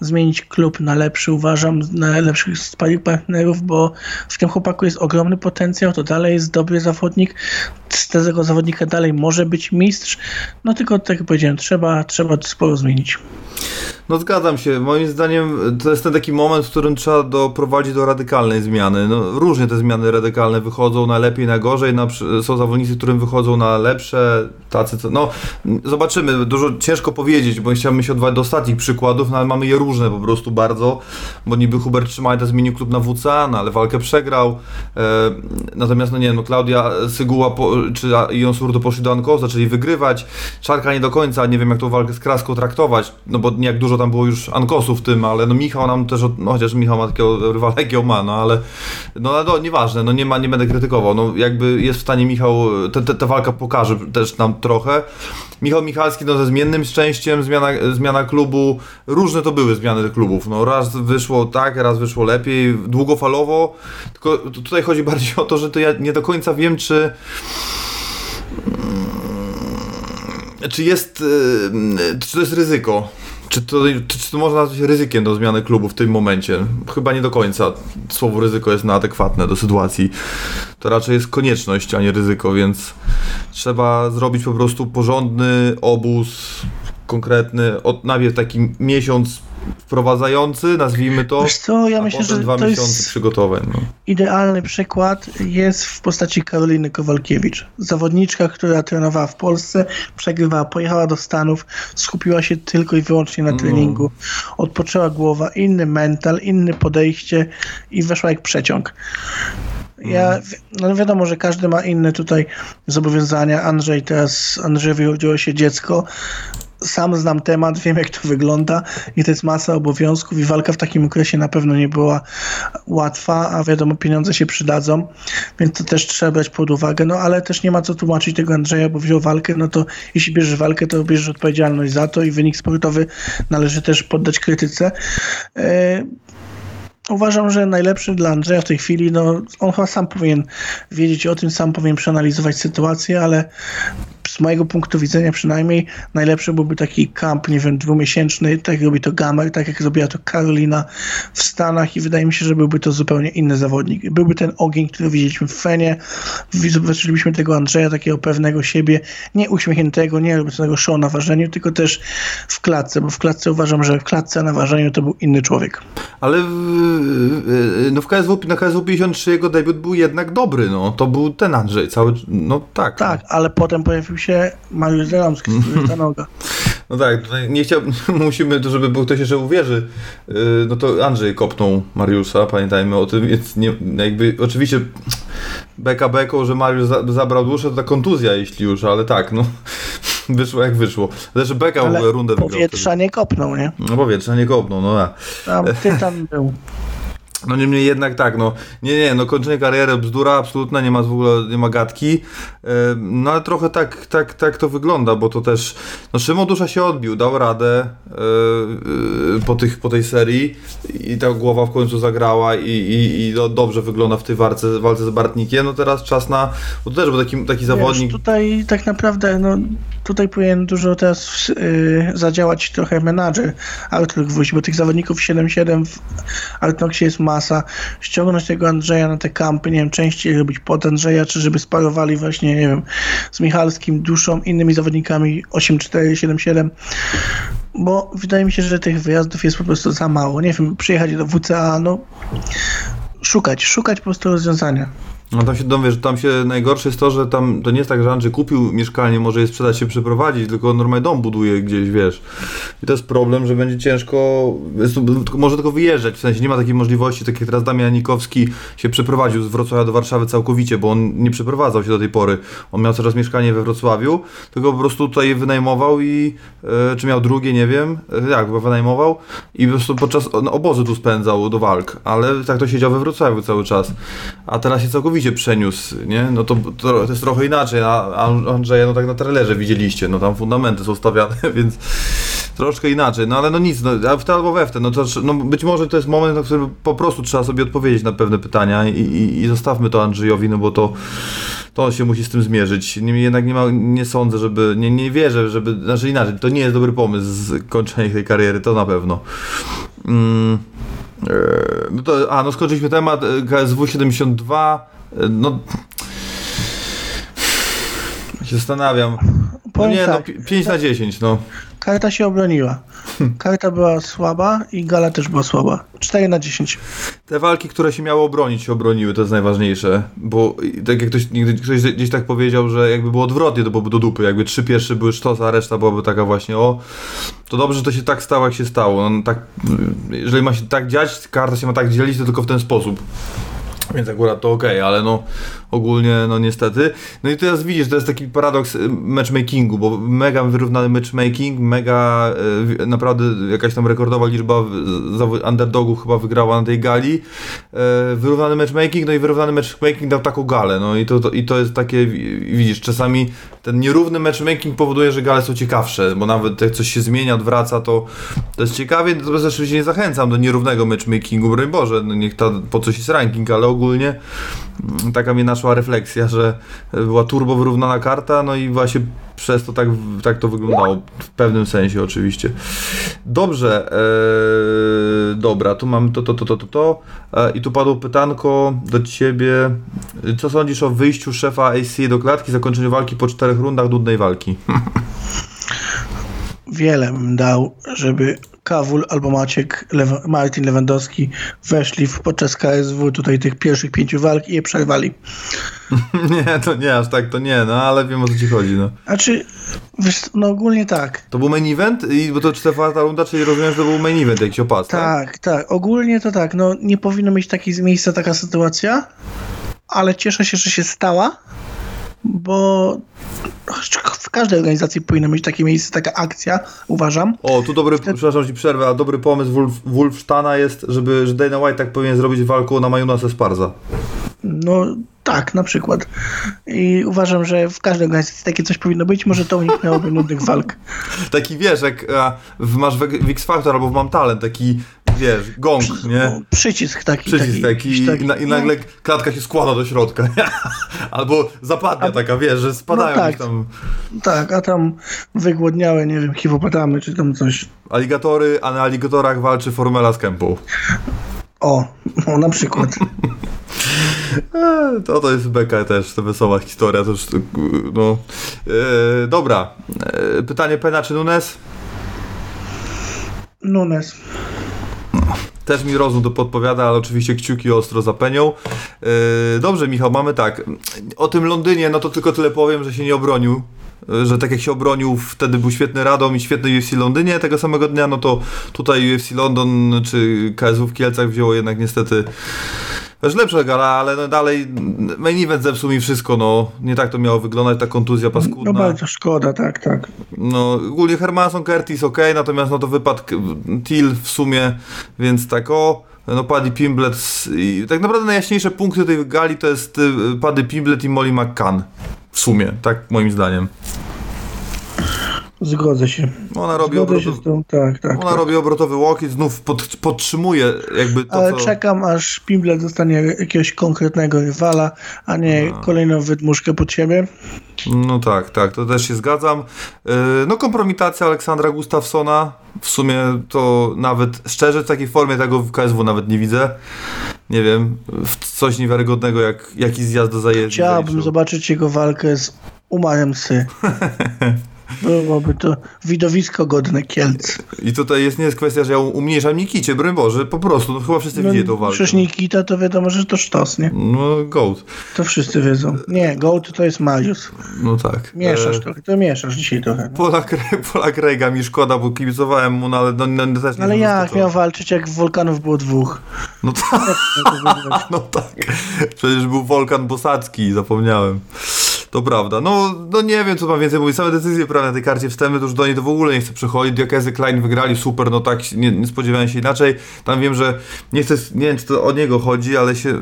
zmienić klub na lepszy, uważam, na lepszych sparring partnerów, bo w tym chłopaku jest ogromny potencjał, to dalej jest dobry zawodnik, z tego zawodnika dalej może być mistrz, no tylko tak jak powiedziałem, trzeba, trzeba sporo zmienić. No zgadzam się. Moim zdaniem to jest ten taki moment, w którym trzeba doprowadzić do radykalnej zmiany. No, różnie te zmiany radykalne wychodzą, na lepiej, na gorzej. Na, są zawodnicy, którym wychodzą na lepsze, tacy co... No, zobaczymy. Dużo ciężko powiedzieć, bo chciałbym się odwołać do ostatnich przykładów, no ale mamy je różne po prostu bardzo, bo niby Hubert Trzymajta zmienił klub na WCA, no ale walkę przegrał. E, natomiast, no nie no, Klaudia Syguła po, czy Ion Surdo poszli do Anko, zaczęli wygrywać. Czarka nie do końca, nie wiem jak tą walkę z Kraską traktować, no bo jak dużo tam było już Ankosów w tym, ale no Michał nam też, no chociaż Michał ma takiego rywala jakiego ma, no ale no, no nieważne, no nie ma, nie będę krytykował, no jakby jest w stanie Michał, ta walka pokaże też nam trochę. Michał Michalski no ze zmiennym szczęściem, zmiana, zmiana klubu, różne to były zmiany klubów, no raz wyszło tak, raz wyszło lepiej, długofalowo, tylko tutaj chodzi bardziej o to, że to ja nie do końca wiem, czy czy jest, y, czy to jest ryzyko? Czy to, czy to można nazwać ryzykiem do zmiany klubu w tym momencie? Chyba nie do końca. Słowo ryzyko jest nieadekwatne do sytuacji. To raczej jest konieczność, a nie ryzyko, więc trzeba zrobić po prostu porządny obóz konkretny, od, najpierw taki miesiąc wprowadzający, nazwijmy to, Wiesz co, ja myślę, że dwa to miesiące przygotowań. No. idealny przykład jest w postaci Karoliny Kowalkiewicz. Zawodniczka, która trenowała w Polsce, przegrywała, pojechała do Stanów, skupiła się tylko i wyłącznie na treningu. Odpoczęła głowa, inny mental, inne podejście i weszła jak przeciąg. Ja, no wiadomo, że każdy ma inne tutaj zobowiązania. Andrzej teraz, Andrzejowi urodziło się dziecko, sam znam temat, wiem jak to wygląda i to jest masa obowiązków i walka w takim okresie na pewno nie była łatwa, a wiadomo, pieniądze się przydadzą, więc to też trzeba brać pod uwagę, no ale też nie ma co tłumaczyć tego Andrzeja, bo wziął walkę, no to jeśli bierzesz walkę, to bierzesz odpowiedzialność za to i wynik sportowy należy też poddać krytyce. Uważam, że najlepszy dla Andrzeja w tej chwili, no on chyba sam powinien wiedzieć o tym, sam powinien przeanalizować sytuację, ale z mojego punktu widzenia przynajmniej najlepszy byłby taki kamp, nie wiem, dwumiesięczny, tak jak robi to Gamer, tak jak zrobiła to Karolina w Stanach i wydaje mi się, że byłby to zupełnie inny zawodnik. Byłby ten ogień, który widzieliśmy w Fenie, zobaczylibyśmy tego Andrzeja, takiego pewnego siebie, nie uśmiechniętego, nie robiącego show na ważeniu, tylko też w klatce, bo w klatce uważam, że w klatce na ważeniu to był inny człowiek. Ale no w KSW, na KSW 53 jego debiut był jednak dobry, no. To był ten Andrzej, cały, no tak. Tak, ale potem pojawił się Mariusz Zaromski, ta noga. [laughs] No tak, nie chciałbym, [laughs] musimy, żeby był ktoś jeszcze uwierzy, yy, no to Andrzej kopnął Mariusza, pamiętajmy o tym, więc nie, jakby, oczywiście beka beką, że Mariusz za, zabrał duszę, to ta kontuzja, jeśli już, ale tak, no. [laughs] Wyszło jak wyszło. Zresztą beka w Ale ogóle rundę wygrał. powietrza nie kopnął, nie? No powietrza nie kopnął, no ja. Tam tytan był. No niemniej jednak tak, no. Nie, nie, no kończenie kariery bzdura absolutna, nie ma w ogóle, nie ma gadki, no ale trochę tak, tak, tak to wygląda, bo to też, no Szymon Dusza się odbił, dał radę e, po, tych, po tej serii i ta głowa w końcu zagrała i, i, i do, dobrze wygląda w tej walce, walce z Bartnikiem, no teraz czas na, bo to też był taki, taki zawodnik, Wiesz, tutaj tak naprawdę, no, tutaj powinien dużo teraz y, zadziałać trochę menadżer Artur Gwóźdź, bo tych zawodników 7-7 w Artnoxie jest masa. Ściągnąć tego Andrzeja na te kampy, nie wiem, częściej robić pod Andrzeja, czy żeby sparowali właśnie, nie wiem, z Michalskim, Duszą, innymi zawodnikami 8-4, 7-7, bo wydaje mi się, że tych wyjazdów jest po prostu za mało. Nie wiem, przyjechać do WCA, no, szukać, szukać po prostu rozwiązania. No tam się dowie, że tam się najgorsze jest to, że tam to nie jest tak, że Andrzej kupił mieszkanie, może je sprzedać się przeprowadzić, tylko normalnie dom buduje gdzieś, wiesz. I to jest problem, że będzie ciężko, jest, może tylko wyjeżdżać, w sensie nie ma takiej możliwości, tak jak teraz Damian Janikowski się przeprowadził z Wrocławia do Warszawy całkowicie, bo on nie przeprowadzał się do tej pory. On miał coraz mieszkanie we Wrocławiu, tylko po prostu tutaj wynajmował i, e, czy miał drugie, nie wiem, tak, wynajmował i po prostu podczas no, obozy tu spędzał do walk, ale tak to siedział we Wrocławiu cały czas. A teraz się całkowicie przeniósł, nie? No to, to, jest trochę inaczej, a Andrzeja no tak na trailerze widzieliście, no tam fundamenty są stawiane, [laughs] więc troszkę inaczej, no ale no nic, no, w te albo we w te, no to no, być może to jest moment, na który po prostu trzeba sobie odpowiedzieć na pewne pytania i, i, i zostawmy to Andrzejowi, no bo to to on się musi z tym zmierzyć. Niemniej jednak nie, ma, nie sądzę, żeby, nie, nie wierzę, żeby, znaczy inaczej, to nie jest dobry pomysł kończenie tej kariery, to na pewno. Mm. e, No to, a, no skończyliśmy temat e, KSW 72. No. Się zastanawiam. No nie, tak, no 5 na 10, no. karta się obroniła. Karta była słaba i gala też była słaba. 4 na 10. Te walki, które się miały obronić, się obroniły, to jest najważniejsze. Bo tak jak ktoś, ktoś gdzieś tak powiedział, że jakby było odwrotnie, to byłoby do dupy. Jakby trzy pierwsze były sztos, a reszta byłaby taka właśnie o. To dobrze, że to się tak stało, jak się stało. No, tak, jeżeli ma się tak dziać, karta się ma tak dzielić, to tylko w ten sposób. Więc akurat to okej, ale no ogólnie no niestety. No i teraz widzisz, to jest taki paradoks y, matchmakingu, bo mega wyrównany matchmaking, mega y, naprawdę jakaś tam rekordowa liczba underdogów chyba wygrała na tej gali. Y, wyrównany matchmaking, no i wyrównany matchmaking dał taką galę, no i to, to, i to jest takie, wi- widzisz, czasami ten nierówny matchmaking powoduje, że gale są ciekawsze, bo nawet jak coś się zmienia, odwraca, to, to jest ciekawie, natomiast oczywiście nie zachęcam do nierównego matchmakingu, broń Boże, no niech ta, po coś jest ranking, ale ogólnie mm, taka mi naszła refleksja, że była turbo wyrównana karta, no i właśnie przez to tak, tak to wyglądało, w pewnym sensie oczywiście. Dobrze, e, dobra, tu mamy to, to, to, to, to, to e, i tu padło pytanko do Ciebie, co sądzisz o wyjściu szefa AC do klatki, zakończeniu walki po czterech rundach nudnej walki? [laughs] Wiele bym dał, żeby Kawul albo Maciek Lewa- Martin Lewandowski weszli w, podczas KSW tutaj tych pierwszych pięciu walk i je przerwali. [laughs] nie, to nie, aż tak to nie, no ale wiem o co Ci chodzi, no. Znaczy, wiesz, no ogólnie tak. To był main event? I, bo to czwarta runda, czyli rozumiem, że to był main event jakiś opas, tak? Tak, tak. Ogólnie to tak. No nie powinno mieć takiej miejsca taka sytuacja, ale cieszę się, że się stała, bo w każdej organizacji powinno mieć takie miejsce, taka akcja, uważam. O, tu dobry, przepraszam ci przerwę, a dobry pomysł Wolf, Wolfstana jest, żeby, że Dana White tak powinien zrobić walkę na Majunasa Sparza. No tak, na przykład. I uważam, że w każdej organizacji takie coś powinno być, może to uniknęłoby nudnych walk. [laughs] Taki wiesz, jak w, masz w, w X Factor albo w Mam Talent, taki wiesz, gong, nie? O, przycisk taki. Przycisk taki, jakiś i, na, i nagle klatka się składa do środka. [laughs] Albo zapadnia taka, wiesz, że spadają No tak. tam Tak, a tam wygłodniałe, nie wiem, hipopotamy czy tam coś. aligatory, a na aligatorach walczy Formela z Kępą. O, o na przykład. [laughs] To to jest beka też, to wesoła historia, to już, no. E, dobra, e, pytanie Pena czy Nunes? Nunes. Też mi rozum to podpowiada, ale oczywiście kciuki ostro za Penią. E, dobrze, Michał, mamy tak. O tym Londynie, no to tylko tyle powiem, że się nie obronił. E, Że tak jak się obronił, wtedy był świetny Radom i świetny UFC Londynie tego samego dnia, no to tutaj UFC London czy KSW w Kielcach wzięło jednak niestety Też lepsza gala, ale no dalej main event zepsuł mi wszystko, no. Nie tak to miało wyglądać, ta kontuzja paskudna. No bardzo szkoda, tak, tak. No, ogólnie Hermanson Curtis ok, natomiast no to wypadł Till w sumie, więc tak o. No Paddy Pimblet i tak naprawdę najjaśniejsze punkty tej gali to jest y, Paddy Pimblet i Molly McCann. W sumie, tak moim zdaniem. Zgodzę się. Ona robi, Zgodzę się obrotowy, z tą, tak, tak. ona tak. robi obrotowy łokieć, znów pod, podtrzymuje jakby to, Ale co... czekam, aż Pimblet dostanie jakiegoś konkretnego rywala, a nie kolejną wydmuszkę pod siebie. No tak, tak, to też się zgadzam. Yy, No kompromitacja Aleksandra Gustafsona, w sumie to nawet, szczerze w takiej formie tego w KSW nawet nie widzę. Nie wiem, coś niewiarygodnego jak jakiś zjazd do. Chciałbym zaliczył. zobaczyć jego walkę z Umarem Sy. [laughs] Byłoby to widowisko godne Kielc. I tutaj jest nie jest kwestia, że ja umniejszam Nikicie, broń Boże, po prostu, no chyba wszyscy widzieli tą walkę. przecież Nikita to wiadomo, że to sztos, nie? No, goat. To wszyscy wiedzą. Nie, Goat to jest Marius. No tak. Mieszasz E, trochę, to mieszasz dzisiaj trochę. No. Polak, Polak Rejga mi szkoda, bo kibicowałem mu, no ale no, no, też nie Ale jak miał walczyć, jak Wolkanów było dwóch? No tak, [laughs] no tak. Przecież był Wolkan Bosacki, zapomniałem. To prawda. No, no nie wiem, co mam więcej mówić. Same decyzje prawne na tej karcie wstępne, to już do niej to w ogóle nie chcę przechodzić. Diokezy Klein wygrali, super, no tak, nie, nie spodziewałem się inaczej. Tam wiem, że nie chcę, nie wiem, czy to o niego chodzi, ale się, e,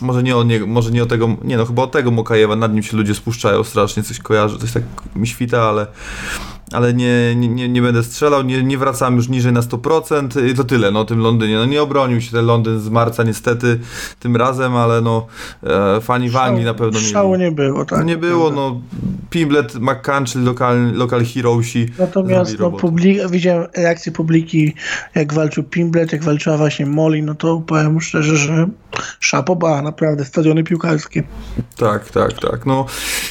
może nie o niego, może nie o tego, nie no, chyba o tego Mokajewa, nad nim się ludzie spuszczają strasznie, coś kojarzy, coś tak mi świta, ale ale nie, nie, nie, nie będę strzelał, nie, nie wracam już niżej na 100% i to tyle, no o tym Londynie. No nie obronił się ten Londyn z marca niestety tym razem, ale no e, fani w Anglii na pewno. Szału nie było, tak. nie było, no Pimblet, McCann, czyli lokal, lokal heroesi Natomiast no, robotę. publi- widziałem reakcję publiki, jak walczył Pimblet, jak walczyła właśnie Molly, no to powiem szczerze, że szapoba, naprawdę, stadiony piłkarskie. Tak, tak, tak. No,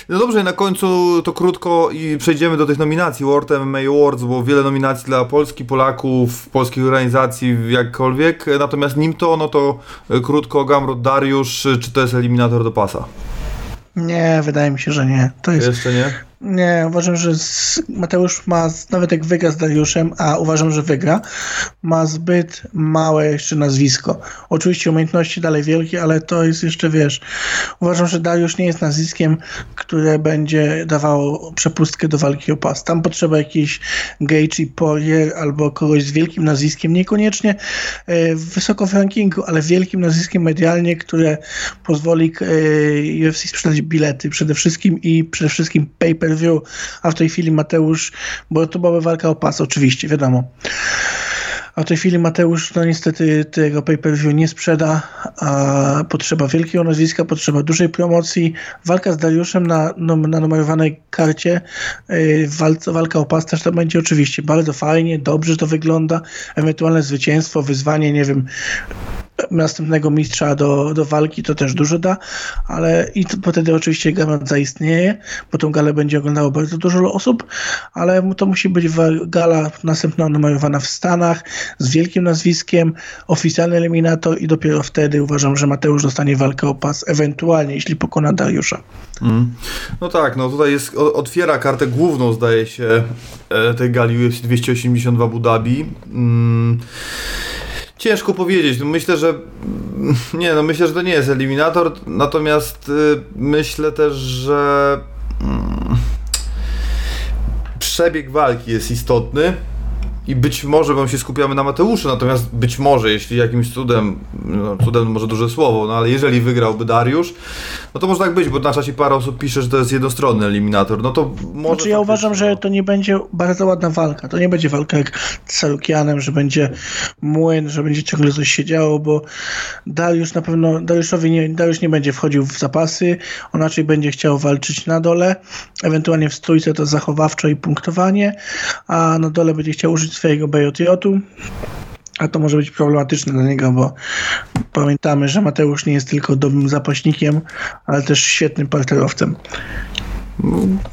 no dobrze, na końcu to krótko i przejdziemy do tych nominacji World MMA Awards, bo wiele nominacji dla Polski, Polaków, polskich organizacji, jakkolwiek. Natomiast nim to, no to e, krótko Gamrot Dariusz, czy to jest eliminator do pasa? Nie, wydaje mi się, że nie. To jest Jeszcze nie? Nie, uważam, że Mateusz ma, nawet jak wygra z Dariuszem, a uważam, że wygra, ma zbyt małe jeszcze nazwisko. Oczywiście umiejętności dalej wielkie, ale to jest jeszcze, wiesz, uważam, że Dariusz nie jest nazwiskiem, które będzie dawało przepustkę do walki o pas. Tam potrzeba jakiejś Gage Poirier albo kogoś z wielkim nazwiskiem, niekoniecznie e, wysoko w rankingu, ale wielkim nazwiskiem medialnie, które pozwoli e, UFC sprzedać bilety przede wszystkim i przede wszystkim pay-per-view, a w tej chwili Mateusz, bo to była walka o pas, oczywiście, wiadomo. A w tej chwili Mateusz, no niestety tego pay-per-view nie sprzeda, a potrzeba wielkiego nazwiska, potrzeba dużej promocji. Walka z Dariuszem na, num- na numerowanej karcie, yy, walca, walka o pas też to będzie oczywiście bardzo fajnie, dobrze to wygląda, ewentualne zwycięstwo, wyzwanie, nie wiem, następnego mistrza do, do walki, to też dużo da, ale i to, wtedy oczywiście gala zaistnieje, bo tą galę będzie oglądało bardzo dużo osób, ale to musi być gala następna numerowana w Stanach, z wielkim nazwiskiem, oficjalny eliminator i dopiero wtedy uważam, że Mateusz dostanie walkę o pas, ewentualnie, jeśli pokona Dariusza. Mm. No tak, no tutaj jest, otwiera kartę główną, zdaje się, e, tej gali UFC 280 w Abu Dhabi. Mm. Ciężko powiedzieć. No myślę, że nie, no myślę, że to nie jest eliminator, natomiast y, myślę też, że mm, przebieg walki jest istotny. I być może, bo my się skupiamy na Mateuszu, natomiast być może, jeśli jakimś cudem, no, cudem może duże słowo, no ale jeżeli wygrałby Dariusz, no to może tak być, bo na czasie parę osób pisze, że to jest jednostronny eliminator, no to może... Znaczy ja uważam, że to nie będzie bardzo ładna walka. To nie będzie walka jak z Salukianem, że będzie młyn, że będzie ciągle coś się działo, bo Dariusz na pewno, Dariuszowi nie, Dariusz nie będzie wchodził w zapasy, on raczej będzie chciał walczyć na dole, ewentualnie w stójce to zachowawczo i punktowanie, a na dole będzie chciał użyć swojego BJJ-u. A to może być problematyczne dla niego, bo pamiętamy, że Mateusz nie jest tylko dobrym zapaśnikiem, ale też świetnym parterowcem.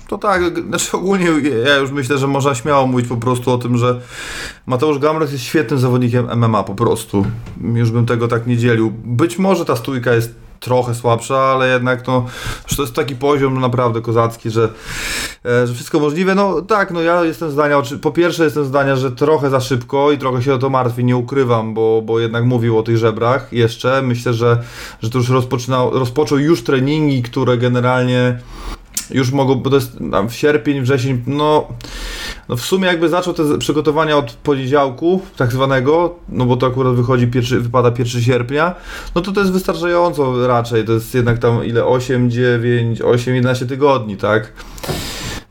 To tak, znaczy ogólnie ja już myślę, że można śmiało mówić po prostu o tym, że Mateusz Gamrot jest świetnym zawodnikiem MMA po prostu. Już bym tego tak nie dzielił. Być może ta stójka jest trochę słabsza, ale jednak no, to jest taki poziom no, naprawdę kozacki, że, e, że wszystko możliwe. No tak, no ja jestem zdania, po pierwsze jestem zdania, że trochę za szybko i trochę się o to martwię, nie ukrywam, bo, bo jednak mówił o tych żebrach jeszcze. Myślę, że, że to już rozpoczynał, rozpoczął już treningi, które generalnie już mogą, bo to jest tam w sierpień, wrzesień, no, no w sumie jakby zaczął te przygotowania od poniedziałku, tak zwanego, no bo to akurat wychodzi pierwszy, wypada 1 sierpnia, no to to jest wystarczająco raczej, to jest jednak tam ile, 8, 9, 8, 11 tygodni, tak?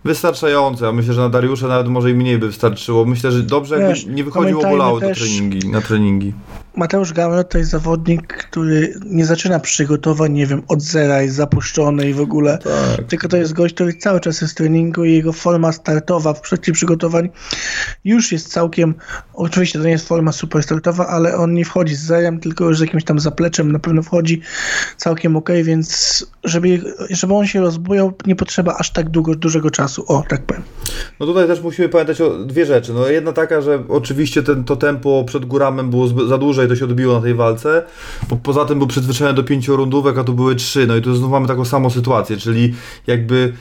Wystarczająco, ja myślę, że na Dariusza nawet może i mniej by wystarczyło. Myślę, że dobrze Wiesz, jakby nie wychodziło, to też- treningi, na treningi. Mateusz Gamrot to jest zawodnik, który nie zaczyna przygotowań, nie wiem, od zera, jest zapuszczony i w ogóle. Tak. Tylko to jest gość, który cały czas jest w treningu i jego forma startowa w trakcie przygotowań już jest całkiem, oczywiście to nie jest forma super startowa, ale on nie wchodzi z zerem, tylko już z jakimś tam zapleczem na pewno wchodzi całkiem ok, więc żeby, żeby on się rozbujał, nie potrzeba aż tak długo, dużego czasu. O, tak powiem. No tutaj też musimy pamiętać o dwie rzeczy. No jedna taka, że oczywiście ten, to tempo przed Góramem było za duże i to się odbiło na tej walce, bo poza tym był przyzwyczajony do pięciu rundówek, a tu były trzy. No i tu znów mamy taką samą sytuację, czyli jakby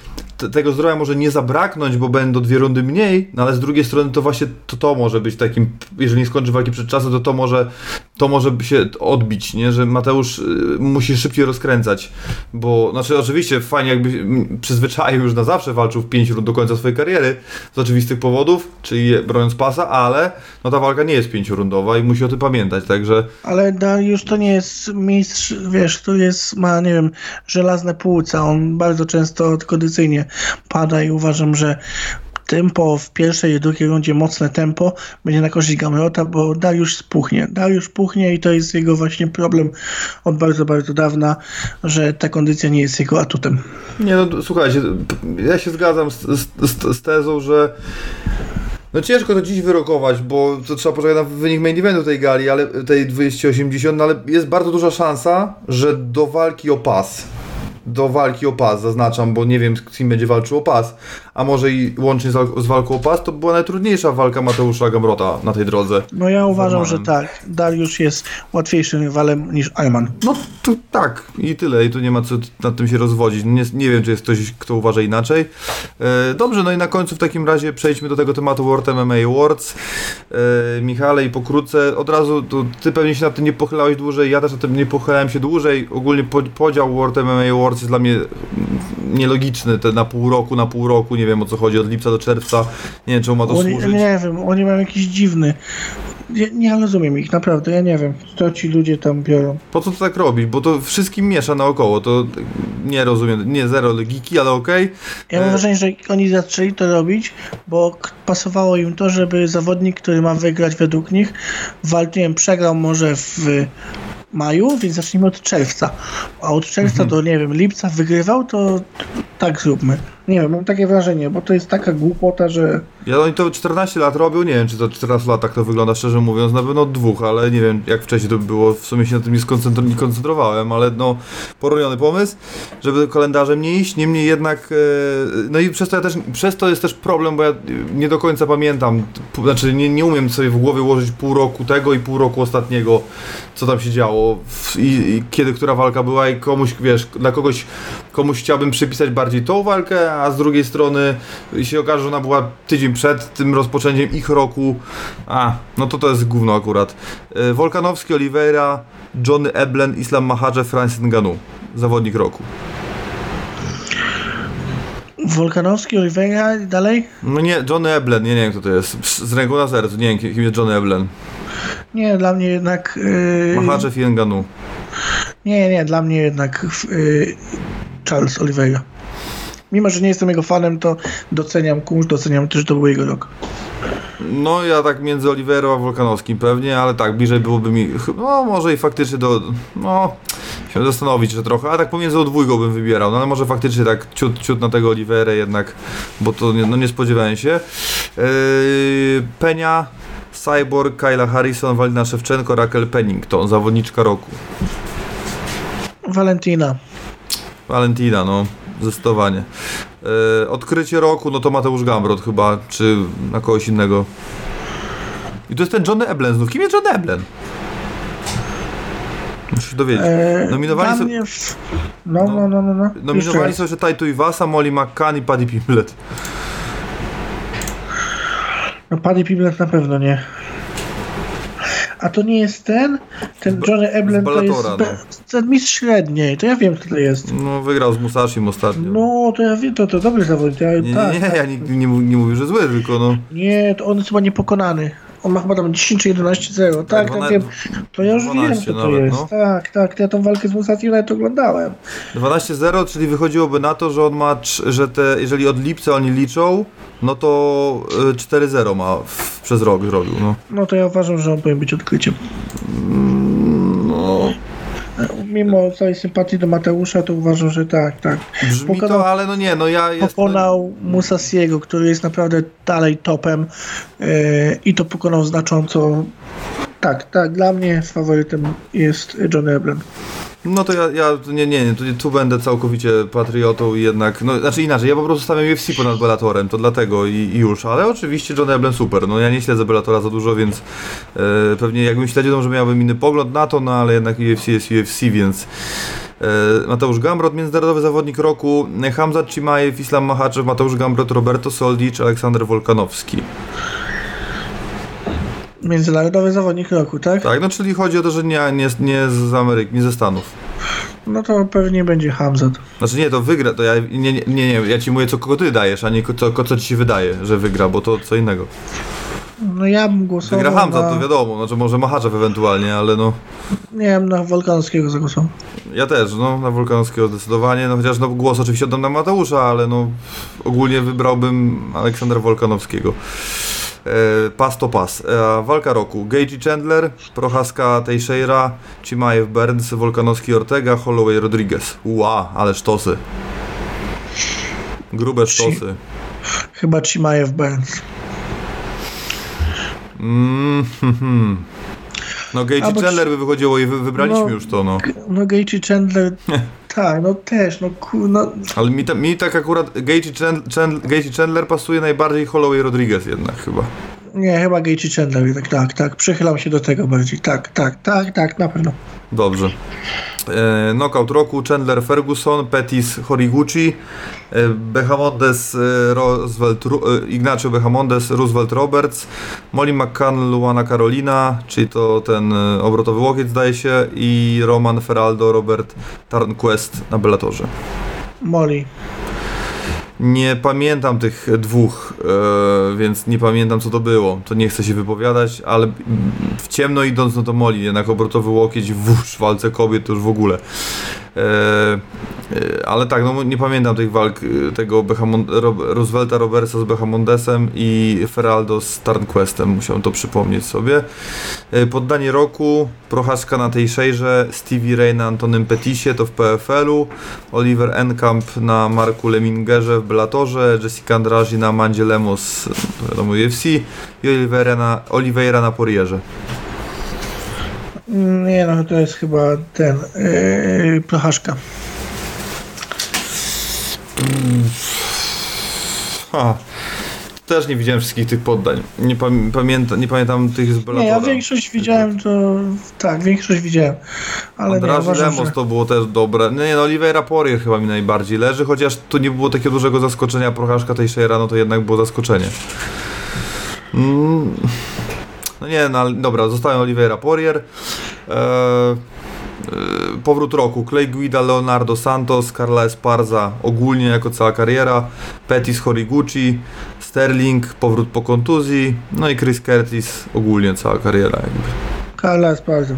tego zdrowia może nie zabraknąć, bo będą dwie rundy mniej, no ale z drugiej strony to właśnie to, to może być takim, jeżeli nie skończy walki przed czasem, to to może, to może się odbić, nie? że Mateusz y, musi szybciej rozkręcać, bo znaczy oczywiście fajnie jakby przyzwyczaił już na zawsze walczył w pięć rund do końca swojej kariery z oczywistych powodów, czyli broniąc pasa, ale no ta walka nie jest pięciorundowa i musi o tym pamiętać, także Ale Dariusz to nie jest mistrz, wiesz, który jest, ma, nie wiem, żelazne płuca. On bardzo często kondycyjnie pada i uważam, że tempo w pierwszej i drugiej rundzie, mocne tempo, będzie na korzyść Gamrota, bo Dariusz spuchnie. Dariusz puchnie i to jest jego właśnie problem od bardzo, bardzo dawna, że ta kondycja nie jest jego atutem. Nie no, słuchajcie, ja się zgadzam z, z, z tezą, że no ciężko to dziś wyrokować, bo to trzeba poczekać na wynik main eventu tej gali, ale tej 280, no ale jest bardzo duża szansa, że do walki o pas, do walki o pas, zaznaczam, bo nie wiem, z kim będzie walczył o pas, a może i łącznie z, wal- z walką o pas, to była najtrudniejsza walka Mateusza Gamrota na tej drodze. No ja uważam, że tak. Dariusz jest łatwiejszym rywalem niż Arman. No to tak, i tyle, i tu nie ma co nad tym się rozwodzić. Nie, nie wiem, czy jest ktoś, kto uważa inaczej. E, dobrze, no i na końcu w takim razie przejdźmy do tego tematu World MMA Awards. E, Michale, i pokrótce, od razu, tu, ty pewnie się nad tym nie pochylałeś dłużej, ja też nad tym nie pochylałem się dłużej. Ogólnie po, podział World MMA Awards jest dla mnie mm, nielogiczny, te na pół roku, na pół roku, nie wiem o co chodzi, od lipca do czerwca. Nie wiem, czemu ma to Oni, służyć. nie wiem, oni mają jakiś dziwny. Nie, nie rozumiem ich, naprawdę, ja nie wiem, co ci ludzie tam biorą. Po co to tak robić? Bo to wszystkim miesza naokoło, to nie rozumiem, nie zero logiki, ale okej. Ja mam E, wrażenie, że oni zaczęli to robić, bo pasowało im to, żeby zawodnik, który ma wygrać według nich, walczył, nie wiem, przegrał może w maju, więc zacznijmy od czerwca. A od czerwca Mhm. do, nie wiem, lipca wygrywał, to tak zróbmy. Nie wiem, mam takie wrażenie, bo to jest taka głupota, że Ja oni to 14 lat robią, nie wiem czy to 14 lat tak to wygląda, szczerze mówiąc, na pewno od dwóch, ale nie wiem jak wcześniej to było, w sumie się na tym nie, skoncentr- nie koncentrowałem, ale no poroniony pomysł, żeby kalendarzem nie iść, niemniej jednak, e, no i przez to ja też, przez to jest też problem, bo ja nie do końca pamiętam, znaczy nie, nie umiem sobie w głowie ułożyć pół roku tego i pół roku ostatniego, co tam się działo. W, i, i kiedy która walka była i komuś, wiesz, dla kogoś, komuś chciałbym przypisać bardziej tą walkę, a z drugiej strony się okaże, że ona była tydzień przed tym rozpoczęciem ich roku, a, no to to jest gówno akurat. E, Wolkanowski, Oliveira, Johnny Eblen, Islam Mahachev, Francis Ngannou. Zawodnik roku. Wolkanowski, Oliveira i dalej? No nie, Johnny Eblen, nie, nie wiem kto to jest. Z ręką na sercu, nie wiem kim jest Johnny Eblen. Nie, dla mnie jednak... Yy, Mahachev i Ngannou. Nie, nie, dla mnie jednak yy, Charles Oliveira. Mimo, że nie jestem jego fanem, to doceniam kurz, doceniam też, że to był jego rok. No ja tak między Oliverą a Wolkanowskim pewnie, ale tak, bliżej byłoby mi, no może i faktycznie do, no, się zastanowić że trochę, ale tak pomiędzy dwójką bym wybierał, no ale może faktycznie tak ciut, ciut na tego Oliverę jednak, bo to nie, no nie spodziewałem się. Yy, Penia, Cyborg, Kyla Harrison, Walina Szewczenko, Raquel Pennington, zawodniczka roku. Valentina. Valentina, no, zdecydowanie. Yy, odkrycie roku, no to Mateusz Gamrot chyba, czy na kogoś innego. I to jest ten Johnny Eblen znów. Kim jest Johnny Eblen? Muszę się dowiedzieć. E, są, mnie w... no, no, no, no, no. Raz. są jeszcze Taito Iwasa, Molly McCann i Paddy Pimblett. No Paddy Pimblett na pewno nie. A to nie jest ten? Ten Johnny Eblen to jest be- ten mistrz średniej. To ja wiem, kto to jest. No, wygrał z Musashim ostatnio. No, to ja wiem, to, to dobry zawodnik. Ja, nie, tak, nie, tak. ja nie, nie, nie mówię, że zły, tylko no... Nie, to on jest chyba niepokonany. On ma chyba tam 10 czy 11-0. Tak, tak, dwana- wiem. To ja już wiem, 12 kto to nawet, jest. no. Tak, tak. Ja tą walkę z Musati nawet oglądałem. 12-0, czyli wychodziłoby na to, że on ma, że te, jeżeli od lipca oni liczą, no to y, 4-0 ma w, przez rok zrobił, no. No to ja uważam, że on powinien być odkryciem. no. Mimo całej sympatii do Mateusza, to uważam, że tak, tak. Brzmi Pokonał- to, ale no nie, no ja jestem... Pokonał Musasiego, który jest naprawdę dalej topem yy, i to pokonał znacząco. Tak, tak, dla mnie faworytem jest Johnny Eblen. No to ja, ja nie, nie, nie, tu, tu będę całkowicie patriotą i jednak, no znaczy inaczej, ja po prostu stawiam UFC ponad Bellatorem, to dlatego i, i już, ale oczywiście John Eblen super, no ja nie śledzę Bellatora za dużo, więc e, pewnie jakbym śledził, to może miałbym inny pogląd na to, no ale jednak UFC jest UFC, więc e, Mateusz Gamrot, międzynarodowy zawodnik roku, Hamzat Chimaev, Islam Mahaczew, Mateusz Gamrot, Roberto Soldic, Aleksander Wolkanowski. Międzynarodowy zawodnik roku, tak? Tak, no czyli chodzi o to, że nie, nie, nie z Ameryki, nie ze Stanów. No to pewnie będzie Hamzat. Znaczy nie, to wygra, to ja nie, nie, nie, ja ci mówię co kogo ty dajesz, a nie co, co ci się wydaje, że wygra, bo to co innego. No ja bym głosował Wygra Hamza, na... to wiadomo, znaczy może Mahaczew ewentualnie, ale no Nie wiem, na Wolkanowskiego zagłosował. ja też, no na Wolkanowskiego zdecydowanie, no chociaż no głos oczywiście oddam na Mateusza, ale no ogólnie wybrałbym Aleksandra Wolkanowskiego. E, pas to pas. E, walka roku. Gage Chandler, Prochaska Teixeira, Chimaev Burns, Wolkanowski Ortega, Holloway Rodriguez. Ła, ale sztosy. Grube sztosy. Chyba Chimaev Burns. Mm, hmm, hmm. No Gage Albo i Chandler by wychodziło i wy, wybraliśmy No. już to, no. No Gage i Chandler... [laughs] tak, no też, no ku... No, Ale mi, ta, mi tak akurat i Chandler, Chandler, i Chandler pasuje najbardziej Holloway Rodriguez jednak chyba. Nie, chyba Gage i Chandler, tak, tak, tak. Przychylam się do tego bardziej. Tak, tak, tak, tak, na pewno. Dobrze. E, knockout roku Chandler Ferguson, Pettis Horiguchi, e, Behamondes e, Roosevelt, Ru, e, Ignacio Behamondes, Roosevelt Roberts, Molly McCann, Luana Carolina, czyli to ten e, obrotowy łokieć zdaje się i Roman Feraldo, Robert Tarnquest na Bellatorze. Molly. Nie pamiętam tych dwóch, e, więc nie pamiętam co to było. To nie chcę się wypowiadać, ale w ciemno idąc, no to Moli, jednak obrotowy łokieć w walce kobiet to już w ogóle. E, e, ale tak, no nie pamiętam tych walk tego Behamon, Ro, Roosevelta Robertsa z Behamondesem i Feraldo z Tarnquestem, musiałem to przypomnieć sobie. Poddanie roku, Prochaska na tej szejrze, Stevie Ray na Antonym Petisie, to w PFL-u, Oliver Enkamp na Marku Lemingerze w Bellatorze, Jessica Andrazi na Mandzie Lemos, to wiadomo UFC i Oliveira na, Oliveira na Porierze. Mm, Nie no, to jest chyba ten... Yy, Prochaszka. Ha. Też nie widziałem wszystkich tych poddań. Nie, pam- pamięta, nie pamiętam tych z Bellatora. Nie, ja większość widziałem, to... Tak, większość widziałem. Ale nie, uważam, Lemos że... to było też dobre. Nie, no Oliveira Porier chyba mi najbardziej leży, chociaż tu nie było takiego dużego zaskoczenia. Prochaszka tej Shera, no to jednak było zaskoczenie. Mm. No nie, no dobra, zostałem Oliveira Porier. Eee, powrót roku. Clay Guida, Leonardo Santos, Carla Esparza ogólnie jako cała kariera, Pettis Horiguchi, Sterling, powrót po kontuzji, no i Chris Curtis ogólnie cała kariera jakby. Karla jest bardzo.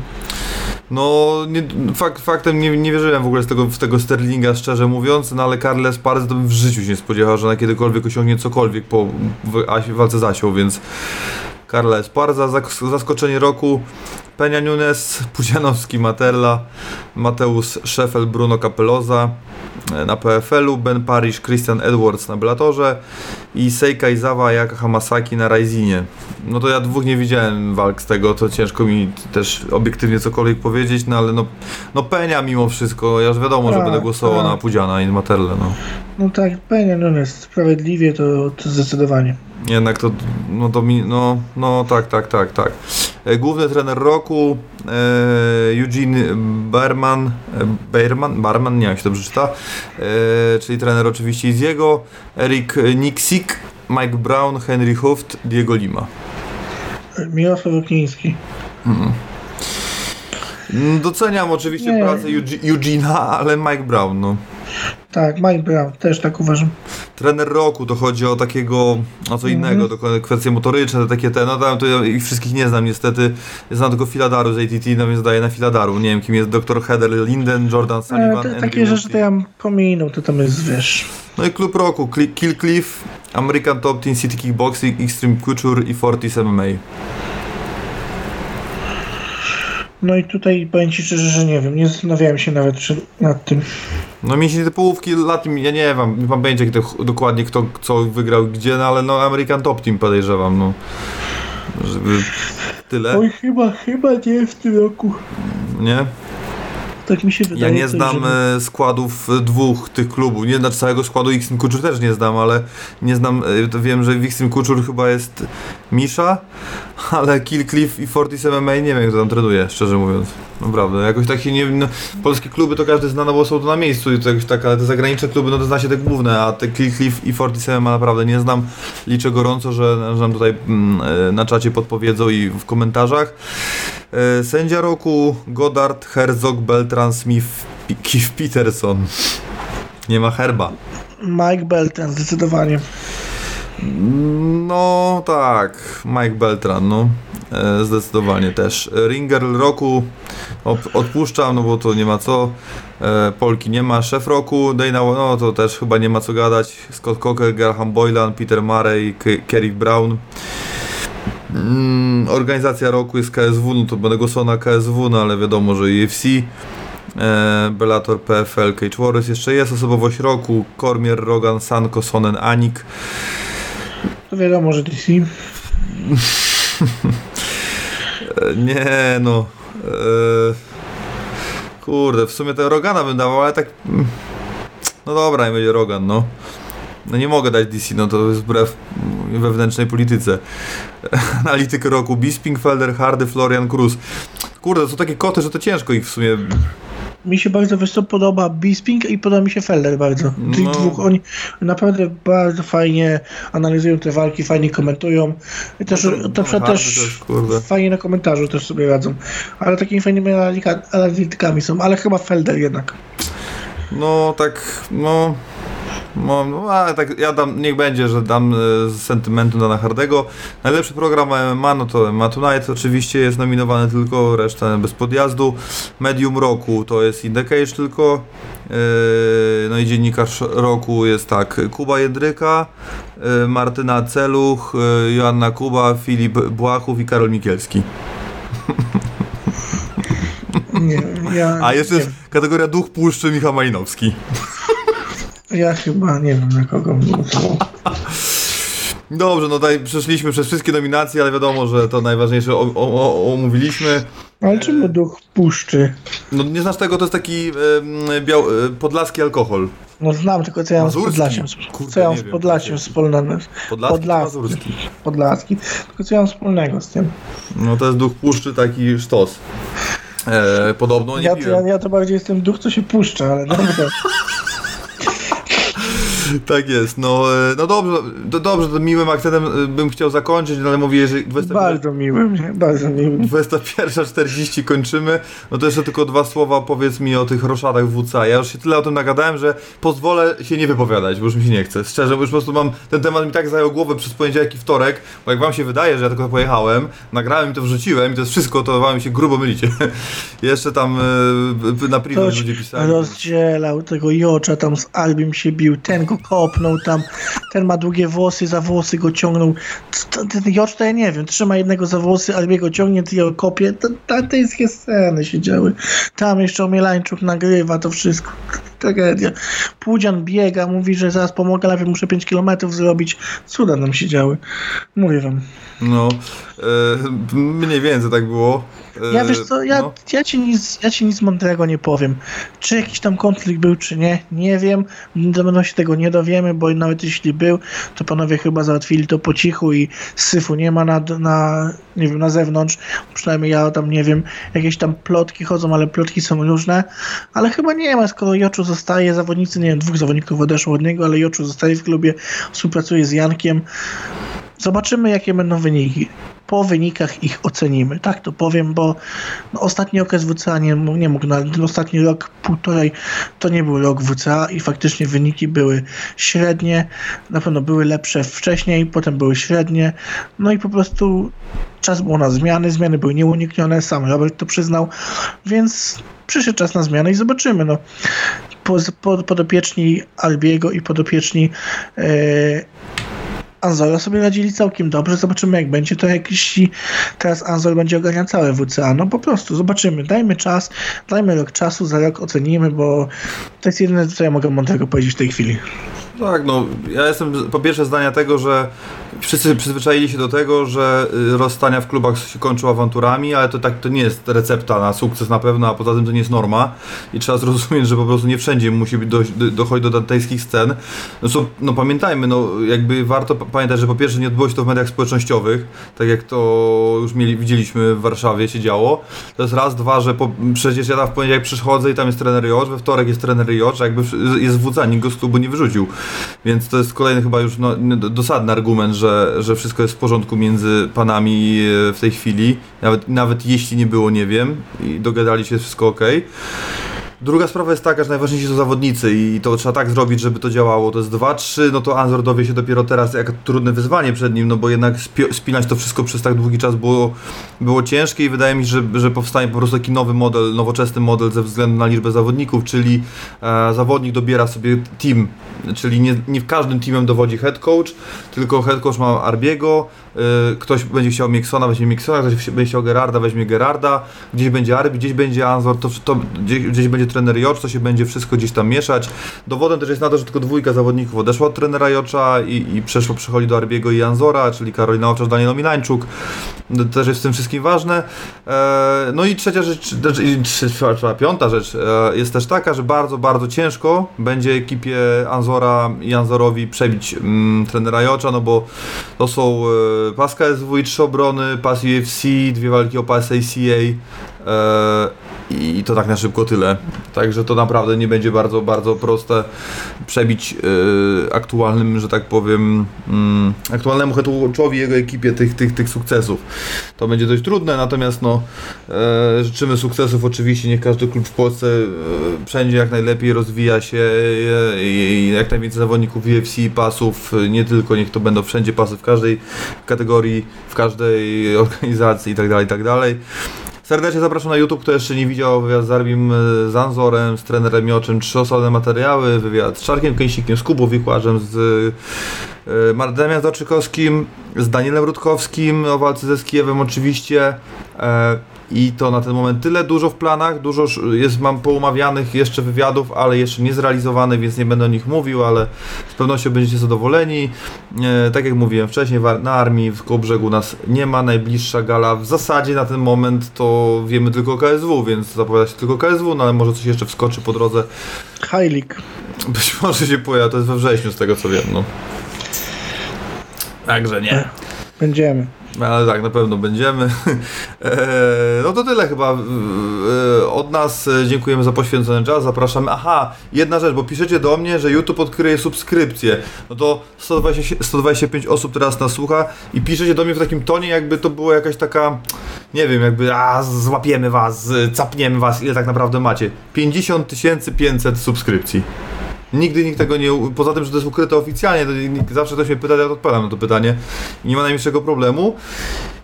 No, nie, fak, faktem nie, nie wierzyłem w ogóle z tego, w tego Sterlinga, szczerze mówiąc, no ale Carles Esparza bym w życiu się nie spodziewał, że ona kiedykolwiek osiągnie cokolwiek po walce z Asią, więc Carla Esparza, zaskoczenie roku, Penia Nunes, Pudzianowski, Materla, Mateusz Szefel, Bruno Capeloza. e, na PFL-u, Ben Parish, Christian Edwards na Bellatorze i Seika Izawa, Jaka Hamasaki na Raizinie. No to ja dwóch nie widziałem walk z tego, to ciężko mi też obiektywnie cokolwiek powiedzieć, no ale no, no Penia mimo wszystko, ja już wiadomo, że Tak, będę głosował tak. na Pudziana i Materle, no. No tak, pewnie, no jest sprawiedliwie, to, to zdecydowanie. Jednak to, no to mi, no, no tak, tak, tak, tak. E, Główny trener roku e, Eugene Berman, e, Berman, Barman, nie jak się dobrze czyta, e, czyli trener oczywiście Iziego, Erik Niksik, Mike Brown, Henry Huft, Diego Lima. Mirosław Okniński. Mm, Doceniam oczywiście Nie. pracę Euge- Eugena, ale Mike Brown, no. Tak, Mike Brown, też tak uważam. Trener roku to chodzi o takiego, o co innego, to kwestie motoryczne, takie te, no tam to ja ich wszystkich nie znam niestety, znam tylko Filadaru z ATT, no więc daję na Filadaru, nie wiem kim jest dr Heather Linden, Jordan E, Sullivan, Andrew takie rzeczy to ja pominął, to tam jest, wiesz... No i klub roku, Kill Cliff, American Top Team City Kickboxing, Extreme Couture i Fortis MMA. No i tutaj powiem Ci szczerze, że nie wiem, nie zastanawiałem się nawet nad tym. No mi się te połówki lat, ja nie wiem, nie mam pojęcia jak to, dokładnie kto co wygrał gdzie, no ale no American Top Team podejrzewam, no. Żeby tyle, Oj, chyba, chyba nie w tym roku. nie? Tak mi się wydaje. Ja nie znam że- e, składów e, dwóch tych klubów. Nie znaczy całego składu Xtreme Couture też nie znam, ale nie znam. e, To wiem, że w Xtreme Couture chyba jest Misza, ale Kill Cliff i Fortis MMA nie wiem, kto tam trenuje, szczerze mówiąc. Naprawdę. Jakoś tak się nie. No, polskie kluby to każdy zna, no bo są to na miejscu i to jakoś tak, ale te zagraniczne kluby, no to zna się te główne, a te Kill Cliff i Fortis MMA naprawdę nie znam. Liczę gorąco, że, że nam tutaj mm, e, na czacie podpowiedzą i w komentarzach. E, Sędzia roku Goddard, Herzog, Beltran, Smith, P- Keith Peterson. Nie ma herba. Mike Belton, zdecydowanie. No tak, Mike Beltran, no. E, zdecydowanie też. Ringer roku odpuszczam, no bo to nie ma co. E, Polki nie ma. Szef roku Dana, no to też chyba nie ma co gadać. Scott Coker, Graham Boylan, Peter Murray, Kerry Brown. Mm, organizacja roku jest KSW, no to będę głosował na KSW, no ale wiadomo, że UFC. E, Bellator, PFL, Cage Warriors jeszcze jest. Osobowość roku Kormier, Rogan, Sanko, Sonen, Anik. To wiadomo, że DC. [laughs] Nie no. E, kurde, w sumie tego Rogana bym dawał, ale tak. mm, No dobra, nie będzie Rogan, no. No nie mogę dać DC, no to jest wbrew wewnętrznej polityce. [laughs] Analityk roku Bispingfelder, Hardy, Florian Cruz. Kurde, to są takie koty, że to ciężko ich w sumie. Mi się bardzo wiesz co, podoba Bisping i podoba mi się Felder bardzo. Tych No. dwóch, oni naprawdę bardzo fajnie analizują te walki, fajnie komentują. I też, No to, to też kurde. fajnie na komentarzu też sobie radzą. Ale takimi fajnymi analitykami są, ale chyba Felder jednak. No tak, no. No, no ale tak, ja dam, niech będzie, że dam e, sentymentu Dana Hardego. Najlepszy program MMA, no to MMA Tonight oczywiście jest nominowany tylko, reszta bez podjazdu. Medium roku to jest In The Cage tylko. E, no i dziennikarz roku jest tak, Kuba Jedryka, e, Martyna Celuch, e, Joanna Kuba, Filip Błachów i Karol Mikielski. Nie, ja, A jeszcze nie, jest kategoria Duch Puszczy Michał Malinowski. Ja chyba nie wiem na kogo bym głosował. Dobrze, no tutaj przeszliśmy przez wszystkie nominacje, ale wiadomo, że to najważniejsze o, omówiliśmy. Ale czemu duch puszczy? No nie znasz tego, to jest taki e, biał, e, podlaski alkohol. No znam, tylko co ja mam z? Podlasiem. Kurde, Co ja mam z Podlasiem wspólnego? Podlaski Podlaski. Podlaski. Tylko co ja mam wspólnego z tym? No to jest duch puszczy, taki sztos. E, podobno nie Ja to, ja, ja to bardziej jestem duch, co się puszcza, ale [laughs] dobra. [laughs] Tak jest, no, e, no dobrze, to dobrze, to miłym akcentem e, bym chciał zakończyć, no ale mówię, że 21 Bardzo miłym, nie? Bardzo miłym. 21.40 kończymy. No to jeszcze tylko dwa słowa powiedz mi o tych roszadach WCA. Ja już się tyle o tym nagadałem, że pozwolę się nie wypowiadać, bo już mi się nie chce. Szczerze, bo już po prostu mam, ten temat mi tak zajął głowę przez poniedziałek i wtorek, bo jak wam się wydaje, że ja tylko pojechałem, nagrałem i to wrzuciłem i to jest wszystko, to wam się grubo mylicie. [laughs] jeszcze tam e, na Ktoś ludzie pisali. rozdzielał tego Jocza, tam z Albim się bił, ten go kopnął tam, ten ma długie włosy, za włosy go ciągnął. Ten Jocz to ja nie wiem, trzyma jednego za włosy, Albiego ciągnie, ty go kopie. Wszystkie sceny się działy. Tam jeszcze Omielańczuk nagrywa to wszystko. Tragedia. Płudzian biega, mówi, że zaraz pomogę, ale muszę 5 km zrobić. Cuda nam się działy. Mówię wam. No, e, mniej więcej tak było. E, Ja wiesz co, ja, no. ja, ci nic, ja ci nic mądrego nie powiem. Czy jakiś tam konflikt był, czy nie, nie wiem. Na pewno się tego nie dowiemy, bo nawet jeśli był, to panowie chyba załatwili to po cichu i syfu nie ma na, na, nie wiem, na zewnątrz. Przynajmniej ja tam nie wiem, jakieś tam plotki chodzą, ale plotki są różne. Ale chyba nie ma, skoro Joczu zostaje, zawodnicy, nie wiem, dwóch zawodników odeszło od niego, ale Joczu zostaje w klubie, współpracuje z Jankiem. Zobaczymy, jakie będą wyniki. Po wynikach ich ocenimy. Tak to powiem, bo no, ostatni okres WCA nie, nie mógł, na, ten ostatni rok, półtorej, to nie był rok WCA i faktycznie wyniki były średnie. Na pewno były lepsze wcześniej, potem były średnie. No i po prostu czas był na zmiany, zmiany były nieuniknione, sam Robert to przyznał, więc przyszedł czas na zmiany i zobaczymy. No. Po, po, podopieczni Albiego i podopieczni e, Anzora sobie radzili całkiem dobrze. Zobaczymy, jak będzie to jakiś. Teraz Anzor będzie ogarniał całe WCA. No po prostu zobaczymy. Dajmy czas, dajmy rok czasu, za rok ocenimy, bo to jest jedyne, co ja mogę mądrego powiedzieć w tej chwili. Tak, no ja jestem po pierwsze zdania tego, że wszyscy przyzwyczaili się do tego, że y, rozstania w klubach się kończą awanturami, ale to tak to nie jest recepta na sukces na pewno, a poza tym to nie jest norma i trzeba zrozumieć, że po prostu nie wszędzie musi być do, do, dochodzić do dantejskich scen. No, co, no pamiętajmy, no jakby warto pamiętać, że po pierwsze nie odbyło się to w mediach społecznościowych, tak jak to już mieli, widzieliśmy w Warszawie się działo. To jest raz, dwa, że po, przecież ja tam w poniedziałek przychodzę i tam jest trener Jocz, we wtorek jest trener Jocz, jakby jest wódza, nikt go z klubu nie wyrzucił. Więc to jest kolejny chyba już no, dosadny argument, że, że wszystko jest w porządku między panami e, w tej chwili. Nawet, nawet jeśli nie było, nie wiem. I dogadali się, wszystko ok. Druga sprawa jest taka, że najważniejsi są zawodnicy i to trzeba tak zrobić, żeby to działało. To jest 2-3, no to Anzor dowie się dopiero teraz, jak trudne wyzwanie przed nim, no bo jednak spi- spinać to wszystko przez tak długi czas było, było ciężkie i wydaje mi się, że, że powstanie po prostu taki nowy model, nowoczesny model ze względu na liczbę zawodników, czyli e, zawodnik dobiera sobie team, czyli nie, nie w każdym teamem dowodzi head coach, tylko head coach ma Arbiego, ktoś będzie chciał Miksona, weźmie Miksona, ktoś będzie chciał Gerarda, weźmie Gerarda, gdzieś będzie Arbi, gdzieś będzie Anzor, to, to gdzieś, gdzieś będzie trener Jocz, to się będzie wszystko gdzieś tam mieszać. Dowodem też jest na to, że tylko dwójka zawodników odeszła od trenera Jocza i, i przeszło, przechodzi do Arbiego i Anzora, czyli Karolina Owczarz, Daniel Milańczuk. To też jest w tym wszystkim ważne. E, no i trzecia rzecz, znaczy, trzecia, piąta rzecz e, jest też taka, że bardzo, bardzo ciężko będzie ekipie Anzora i Anzorowi przebić mm, trenera Jocza, no bo to są e, pas KSW i trzy obrony, pas UFC, dwie walki o pas ACA e, i to tak na szybko tyle. Także to naprawdę nie będzie bardzo, bardzo proste przebić e, aktualnym, że tak powiem, mm, aktualnemu head coachowi i jego ekipie tych, tych, tych sukcesów. To będzie dość trudne, natomiast no, e, życzymy sukcesów oczywiście, niech każdy klub w Polsce e, wszędzie jak najlepiej rozwija się i jak najwięcej zawodników UFC, pasów, nie tylko, niech to będą wszędzie pasy w każdej kategorii, w każdej organizacji itd., itd. Serdecznie zapraszam na YouTube, kto jeszcze nie widział wywiad z Arbim e, Zanzorem, z trenerem Mioczem, trzy osobne materiały, wywiad z Czarkiem Kęsikiem, z Kubą z e, Mardemiem Zaczykowskim, z Danielem Rutkowskim o walce ze Skijewem oczywiście. E, I to na ten moment tyle, dużo w planach, dużo jest, mam poumawianych jeszcze wywiadów, ale jeszcze nie zrealizowanych, więc nie będę o nich mówił, ale z pewnością będziecie zadowoleni. E, tak jak mówiłem wcześniej, na armii w Kołbrzegu nas nie ma, najbliższa gala w zasadzie na ten moment to wiemy tylko o KSW, więc zapowiada się tylko KSW, no ale może coś jeszcze wskoczy po drodze. League. Być może się pojawi, to jest we wrześniu z tego co wiem, no. Także nie. Będziemy. Ale tak, na pewno będziemy. Eee, [laughs] no to tyle chyba eee, od nas. E, Dziękujemy za poświęcony czas. Zapraszamy. Aha, jedna rzecz, bo piszecie do mnie, że YouTube odkryje subskrypcję. No to 120, 125 osób teraz nas słucha i piszecie do mnie w takim tonie, jakby to była jakaś taka, nie wiem, jakby a złapiemy was, e, capniemy was, ile tak naprawdę macie. 50 500 subskrypcji. Nigdy nikt tego nie. Poza tym, że to jest ukryte oficjalnie, to nikt, zawsze ktoś mnie pyta, ja odpowiadam na to pytanie. Nie ma najmniejszego problemu.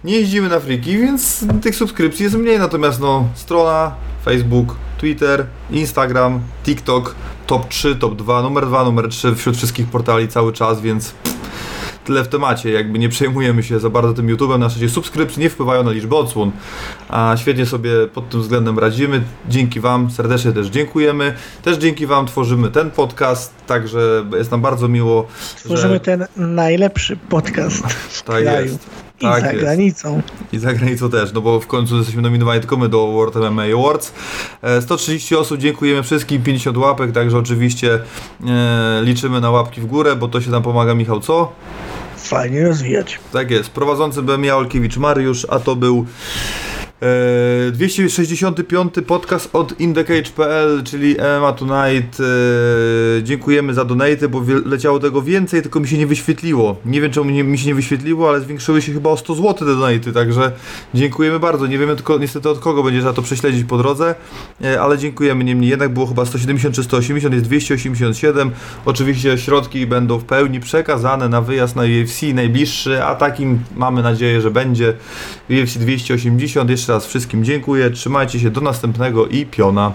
Nie jeździmy na friki, więc tych subskrypcji jest mniej. Natomiast no, strona, Facebook, Twitter, Instagram, TikTok, top 3, top 2, numer 2, numer 3 wśród wszystkich portali cały czas, więc tyle w temacie, jakby nie przejmujemy się za bardzo tym YouTube'em, na szczęście subskrypcje nie wpływają na liczbę odsłon, a świetnie sobie pod tym względem radzimy. Dzięki Wam serdecznie też dziękujemy. Też dzięki Wam tworzymy ten podcast, także jest nam bardzo miło. Tworzymy że... ten najlepszy podcast w Tak kraju jest. I Tak za jest. granicą. I za granicą też, no bo w końcu jesteśmy nominowani tylko my do World MMA Awards. E, 130 osób, dziękujemy wszystkim, 50 łapek, także oczywiście e, liczymy na łapki w górę, bo to się nam pomaga Michał, co? Fajnie rozwijać. Tak jest, prowadzący ja, Olkiewicz Mariusz, a to był e, 265 podcast od indecage.pl, czyli MMA Tonight. E, dziękujemy za donaty, bo leciało tego więcej, tylko mi się nie wyświetliło. Nie wiem, czemu mi, się nie wyświetliło, ale zwiększyły się chyba o 100 zł te donaty, także dziękujemy bardzo. Nie wiemy tylko niestety od kogo będzie za to prześledzić po drodze, e, ale dziękujemy niemniej. Jednak było chyba 170 czy 180, jest 287. Oczywiście środki będą w pełni przekazane na wyjazd na UFC najbliższy, a takim mamy nadzieję, że będzie UFC 280. Jeszcze raz wszystkim dziękuję, trzymajcie się, do następnego i piona.